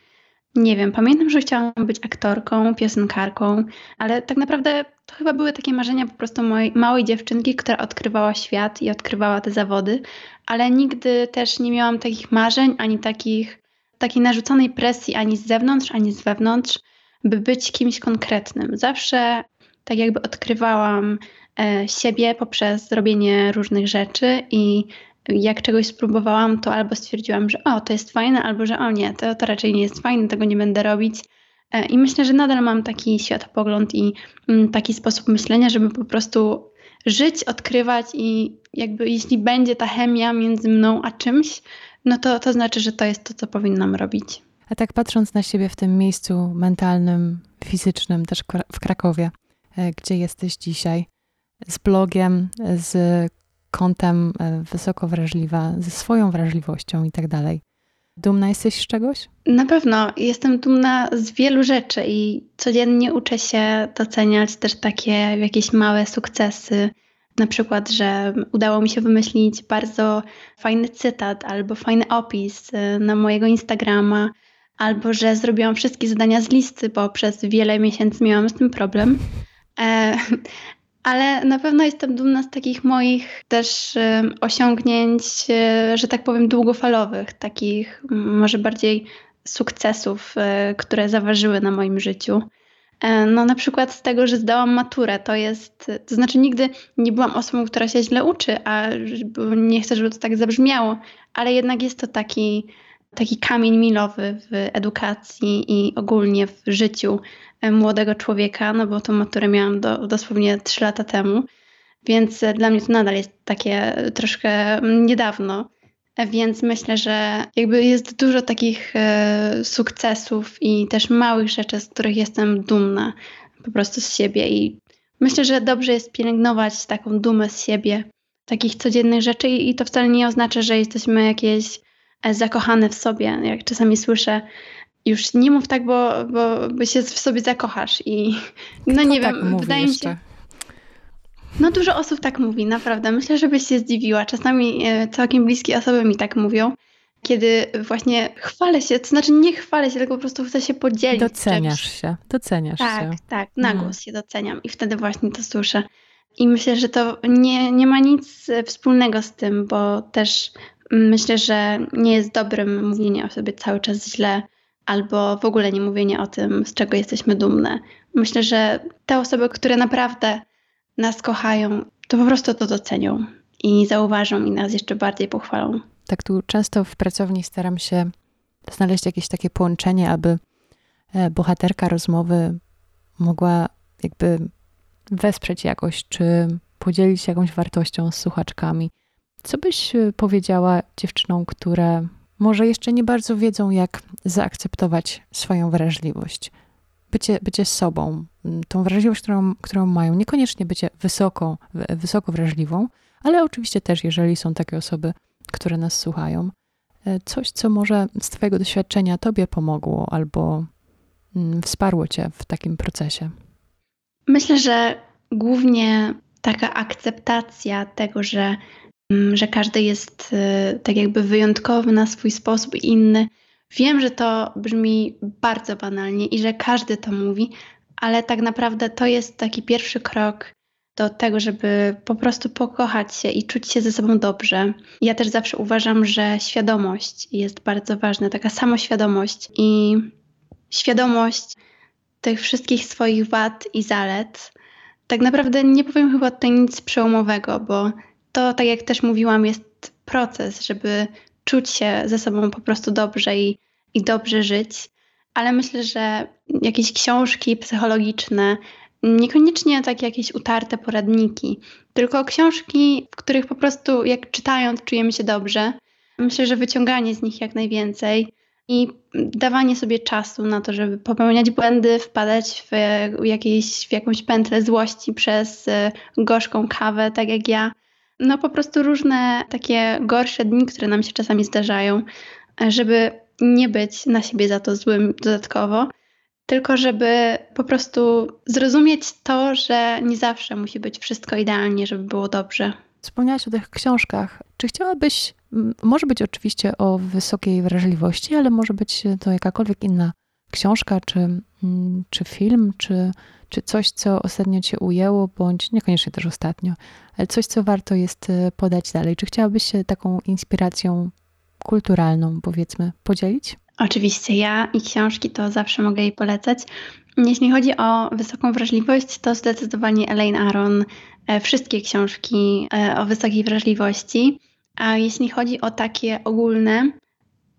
Nie wiem, pamiętam, że chciałam być aktorką, piosenkarką, ale tak naprawdę to chyba były takie marzenia po prostu mojej małej dziewczynki, która odkrywała świat i odkrywała te zawody, ale nigdy też nie miałam takich marzeń, ani takich, takiej narzuconej presji ani z zewnątrz, ani z wewnątrz by być kimś konkretnym. Zawsze tak jakby odkrywałam e, siebie poprzez robienie różnych rzeczy i jak czegoś spróbowałam, to albo stwierdziłam, że o, to jest fajne, albo że o nie, to, to raczej nie jest fajne, tego nie będę robić. E, I myślę, że nadal mam taki światopogląd i mm, taki sposób myślenia, żeby po prostu żyć, odkrywać i jakby jeśli będzie ta chemia między mną a czymś, no to, to znaczy, że to jest to, co powinnam robić. A tak patrząc na siebie w tym miejscu mentalnym, fizycznym, też w Krakowie, e, gdzie jesteś dzisiaj, z blogiem, z kątem e, wysoko wrażliwa, ze swoją wrażliwością i tak dalej. Dumna jesteś z czegoś? Na pewno. Jestem dumna z wielu rzeczy i codziennie uczę się doceniać też takie jakieś małe sukcesy. Na przykład, że udało mi się wymyślić bardzo fajny cytat albo fajny opis e, na mojego Instagrama albo że zrobiłam wszystkie zadania z listy, bo przez wiele miesięcy miałam z tym problem. E, ale na pewno jestem dumna z takich moich też e, osiągnięć, e, że tak powiem, długofalowych, takich może bardziej sukcesów, które zaważyły na moim życiu. E, no, na przykład z tego, że zdałam maturę, to jest, to znaczy nigdy nie byłam osobą, która się źle uczy, a nie chcę, żeby to tak zabrzmiało, ale jednak jest to taki taki kamień milowy w edukacji i ogólnie w życiu e, młodego człowieka, no bo tą maturę miałam do, dosłownie 3 lata temu, więc dla mnie to nadal jest takie troszkę niedawno. E, więc myślę, że jakby jest dużo takich sukcesów i też małych rzeczy, z których jestem dumna po prostu z siebie. I myślę, że dobrze jest pielęgnować taką dumę z siebie, takich codziennych rzeczy, i to wcale nie oznacza, że jesteśmy jakieś E, zakochane w sobie. Jak czasami słyszę, już nie mów tak, bo, bo, bo się w sobie zakochasz. I no Kto nie tak wiem, wydaje mi się. No dużo osób tak mówi, naprawdę. Myślę, że byś się zdziwiła. Czasami e, całkiem bliskie osoby mi tak mówią. kiedy właśnie chwalę się, to znaczy nie chwalę się, tylko po prostu chcę się podzielić. Doceniasz czymś. się, doceniasz tak, się. Tak, tak, na mhm. głos się doceniam i wtedy właśnie to słyszę. I myślę, że to nie, nie ma nic wspólnego z tym, bo też myślę, że nie jest dobrym mówienie o sobie cały czas źle, albo w ogóle nie mówienie o tym, z czego jesteśmy dumne. Myślę, że te osoby, które naprawdę nas kochają, to po prostu to docenią i zauważą i nas jeszcze bardziej pochwalą. Tak tu często w pracowni staram się znaleźć jakieś takie połączenie, aby e, bohaterka rozmowy mogła jakby wesprzeć jakoś, czy podzielić się jakąś wartością z słuchaczkami. Co byś e, powiedziała dziewczynom, które może jeszcze nie bardzo wiedzą, jak zaakceptować swoją wrażliwość? Bycie, bycie sobą, tą wrażliwość, którą, którą mają, niekoniecznie bycie wysoko, wysoko wrażliwą, ale oczywiście też, jeżeli są takie osoby, które nas słuchają, e, coś, co może z Twojego doświadczenia Tobie pomogło albo wsparło Cię w takim procesie? Myślę, że głównie taka akceptacja tego, że, że każdy jest e, tak jakby wyjątkowy na swój sposób i inny. Wiem, że to brzmi bardzo banalnie i że każdy to mówi, ale tak naprawdę to jest taki pierwszy krok do tego, żeby po prostu pokochać się i czuć się ze sobą dobrze. Ja też zawsze uważam, że świadomość jest bardzo ważna, taka samoświadomość i świadomość tych wszystkich swoich wad i zalet. Tak naprawdę nie powiem chyba tutaj nic przełomowego, bo to, tak jak też mówiłam, jest proces, żeby czuć się ze sobą po prostu dobrze i, i dobrze żyć. Ale myślę, że jakieś książki psychologiczne, Niekoniecznie takie jakieś utarte poradniki, tylko książki, w których po prostu jak czytając czujemy się dobrze. Myślę, że wyciąganie z nich jak najwięcej i dawanie sobie czasu na to, żeby popełniać błędy, wpadać w, jakieś, w jakąś pętlę złości przez e, gorzką kawę, tak jak ja. No po prostu różne takie gorsze dni, które nam się czasami zdarzają, żeby nie być na siebie za to złym dodatkowo tylko żeby po prostu zrozumieć to, że nie zawsze musi być wszystko idealnie, żeby było dobrze. Wspomniałaś o tych książkach. Czy chciałabyś, może być oczywiście o wysokiej wrażliwości, ale może być to jakakolwiek inna książka, czy, czy film, czy, czy coś, co ostatnio Cię ujęło, bądź niekoniecznie też ostatnio, ale coś, co warto jest e, podać dalej. Czy chciałabyś się taką inspiracją kulturalną, powiedzmy, podzielić? Oczywiście, ja i książki to zawsze mogę jej polecać. Jeśli chodzi o wysoką wrażliwość, to zdecydowanie Elaine Aron, e, wszystkie książki e, o wysokiej wrażliwości. A jeśli chodzi o takie ogólne,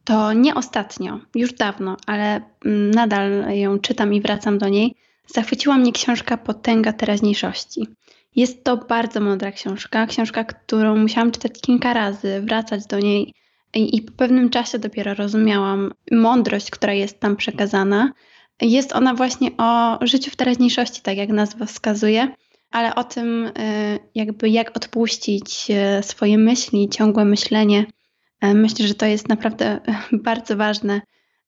to nie ostatnio, już dawno, ale mm, nadal ją czytam i wracam do niej. Zachwyciła mnie książka Potęga teraźniejszości. Jest to bardzo mądra książka, książka, którą musiałam czytać kilka razy, wracać do niej i, po pewnym czasie dopiero rozumiałam mądrość, która jest tam przekazana. Jest ona właśnie o życiu w teraźniejszości, tak jak nazwa wskazuje, ale o tym, y, jakby jak odpuścić y, swoje myśli, ciągłe myślenie. E, myślę, że to jest naprawdę bardzo ważne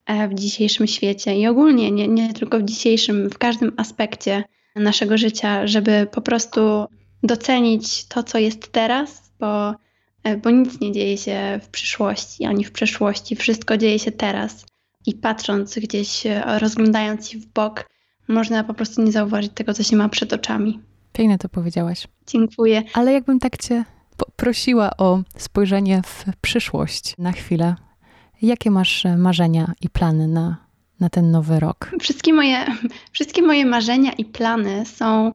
e, w dzisiejszym świecie i ogólnie, nie, nie tylko w dzisiejszym, w każdym aspekcie naszego życia, żeby po prostu docenić to, co jest teraz, bo E, bo nic nie dzieje się w przyszłości ani w przeszłości. Wszystko dzieje się teraz. I patrząc gdzieś, e, rozglądając się w bok, można po prostu nie zauważyć tego, co się ma przed oczami. Pięknie to powiedziałaś. Dziękuję. Ale jakbym tak Cię prosiła o spojrzenie w przyszłość na chwilę, jakie masz e, marzenia i plany na, na ten nowy rok? Wszystkie moje, wszystkie moje marzenia i plany są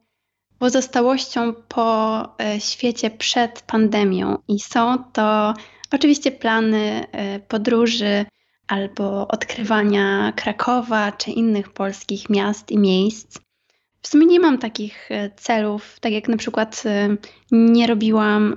pozostałością po e, świecie przed pandemią i są to oczywiście plany e, podróży albo odkrywania Krakowa czy innych polskich miast i miejsc. W sumie nie mam takich e, celów, tak jak na przykład nie robiłam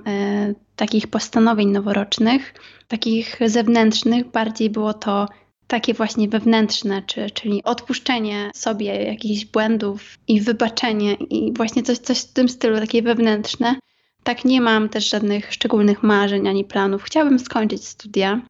takich postanowień noworocznych, takich zewnętrznych, bardziej było to takie właśnie wewnętrzne, czy, czyli odpuszczenie sobie jakichś błędów i wybaczenie i właśnie coś, coś w tym stylu, takie wewnętrzne. Tak nie mam też żadnych szczególnych marzeń ani planów. Chciałabym skończyć studia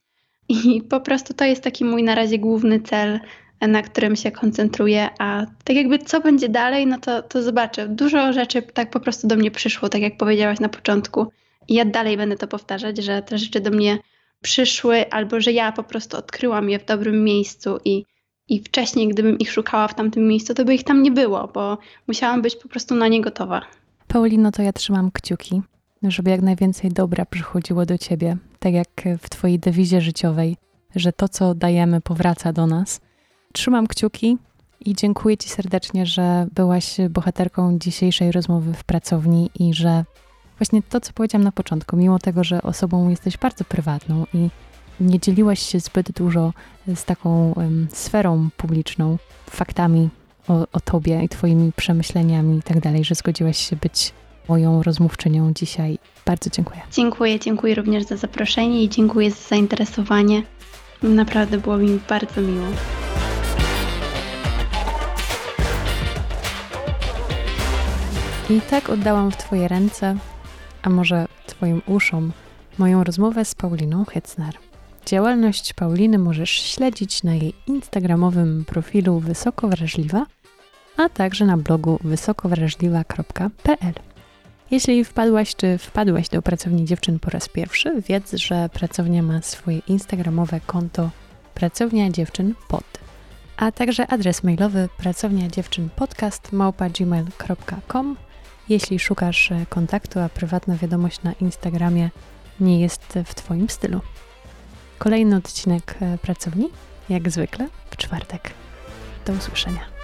i po prostu to jest taki mój na razie główny cel, na którym się koncentruję, a tak jakby co będzie dalej, no to, to zobaczę. Dużo rzeczy tak po prostu do mnie przyszło, tak jak powiedziałaś na początku. I ja dalej będę to powtarzać, że te rzeczy do mnie przyszły, albo że ja po prostu odkryłam je w dobrym miejscu i, i wcześniej, gdybym ich szukała w tamtym miejscu, to by ich tam nie było, bo musiałam być po prostu na nie gotowa. Paulino, to ja trzymam kciuki, żeby jak najwięcej dobra przychodziło do ciebie, tak jak w twojej dewizie życiowej, że to, co dajemy, powraca do nas. Trzymam kciuki i dziękuję ci serdecznie, że byłaś bohaterką dzisiejszej rozmowy w pracowni i że właśnie to, co powiedziałam na początku, mimo tego, że osobą jesteś bardzo prywatną i nie dzieliłaś się zbyt dużo z taką um, sferą publiczną, faktami o, o tobie i twoimi przemyśleniami i tak dalej, że zgodziłaś się być moją rozmówczynią dzisiaj. Bardzo dziękuję. Dziękuję, dziękuję również za zaproszenie i dziękuję za zainteresowanie. Naprawdę było mi bardzo miło. I tak oddałam w Twoje ręce, a może Twoim uszom, moją rozmowę z Pauliną Hetzner. Działalność Pauliny możesz śledzić na jej instagramowym profilu Wysoko Wrażliwa, a także na blogu wysokowrażliwa.pl. Jeśli wpadłaś czy wpadłaś do pracowni dziewczyn po raz pierwszy, wiedz, że pracownia ma swoje instagramowe konto Pracownia Dziewczyn Pod, a także adres mailowy pracownia dziewczyn podcast gmail.com jeśli szukasz e, kontaktu, a prywatna wiadomość na Instagramie nie jest w Twoim stylu. Kolejny odcinek e, pracowni, jak zwykle, w czwartek. Do usłyszenia.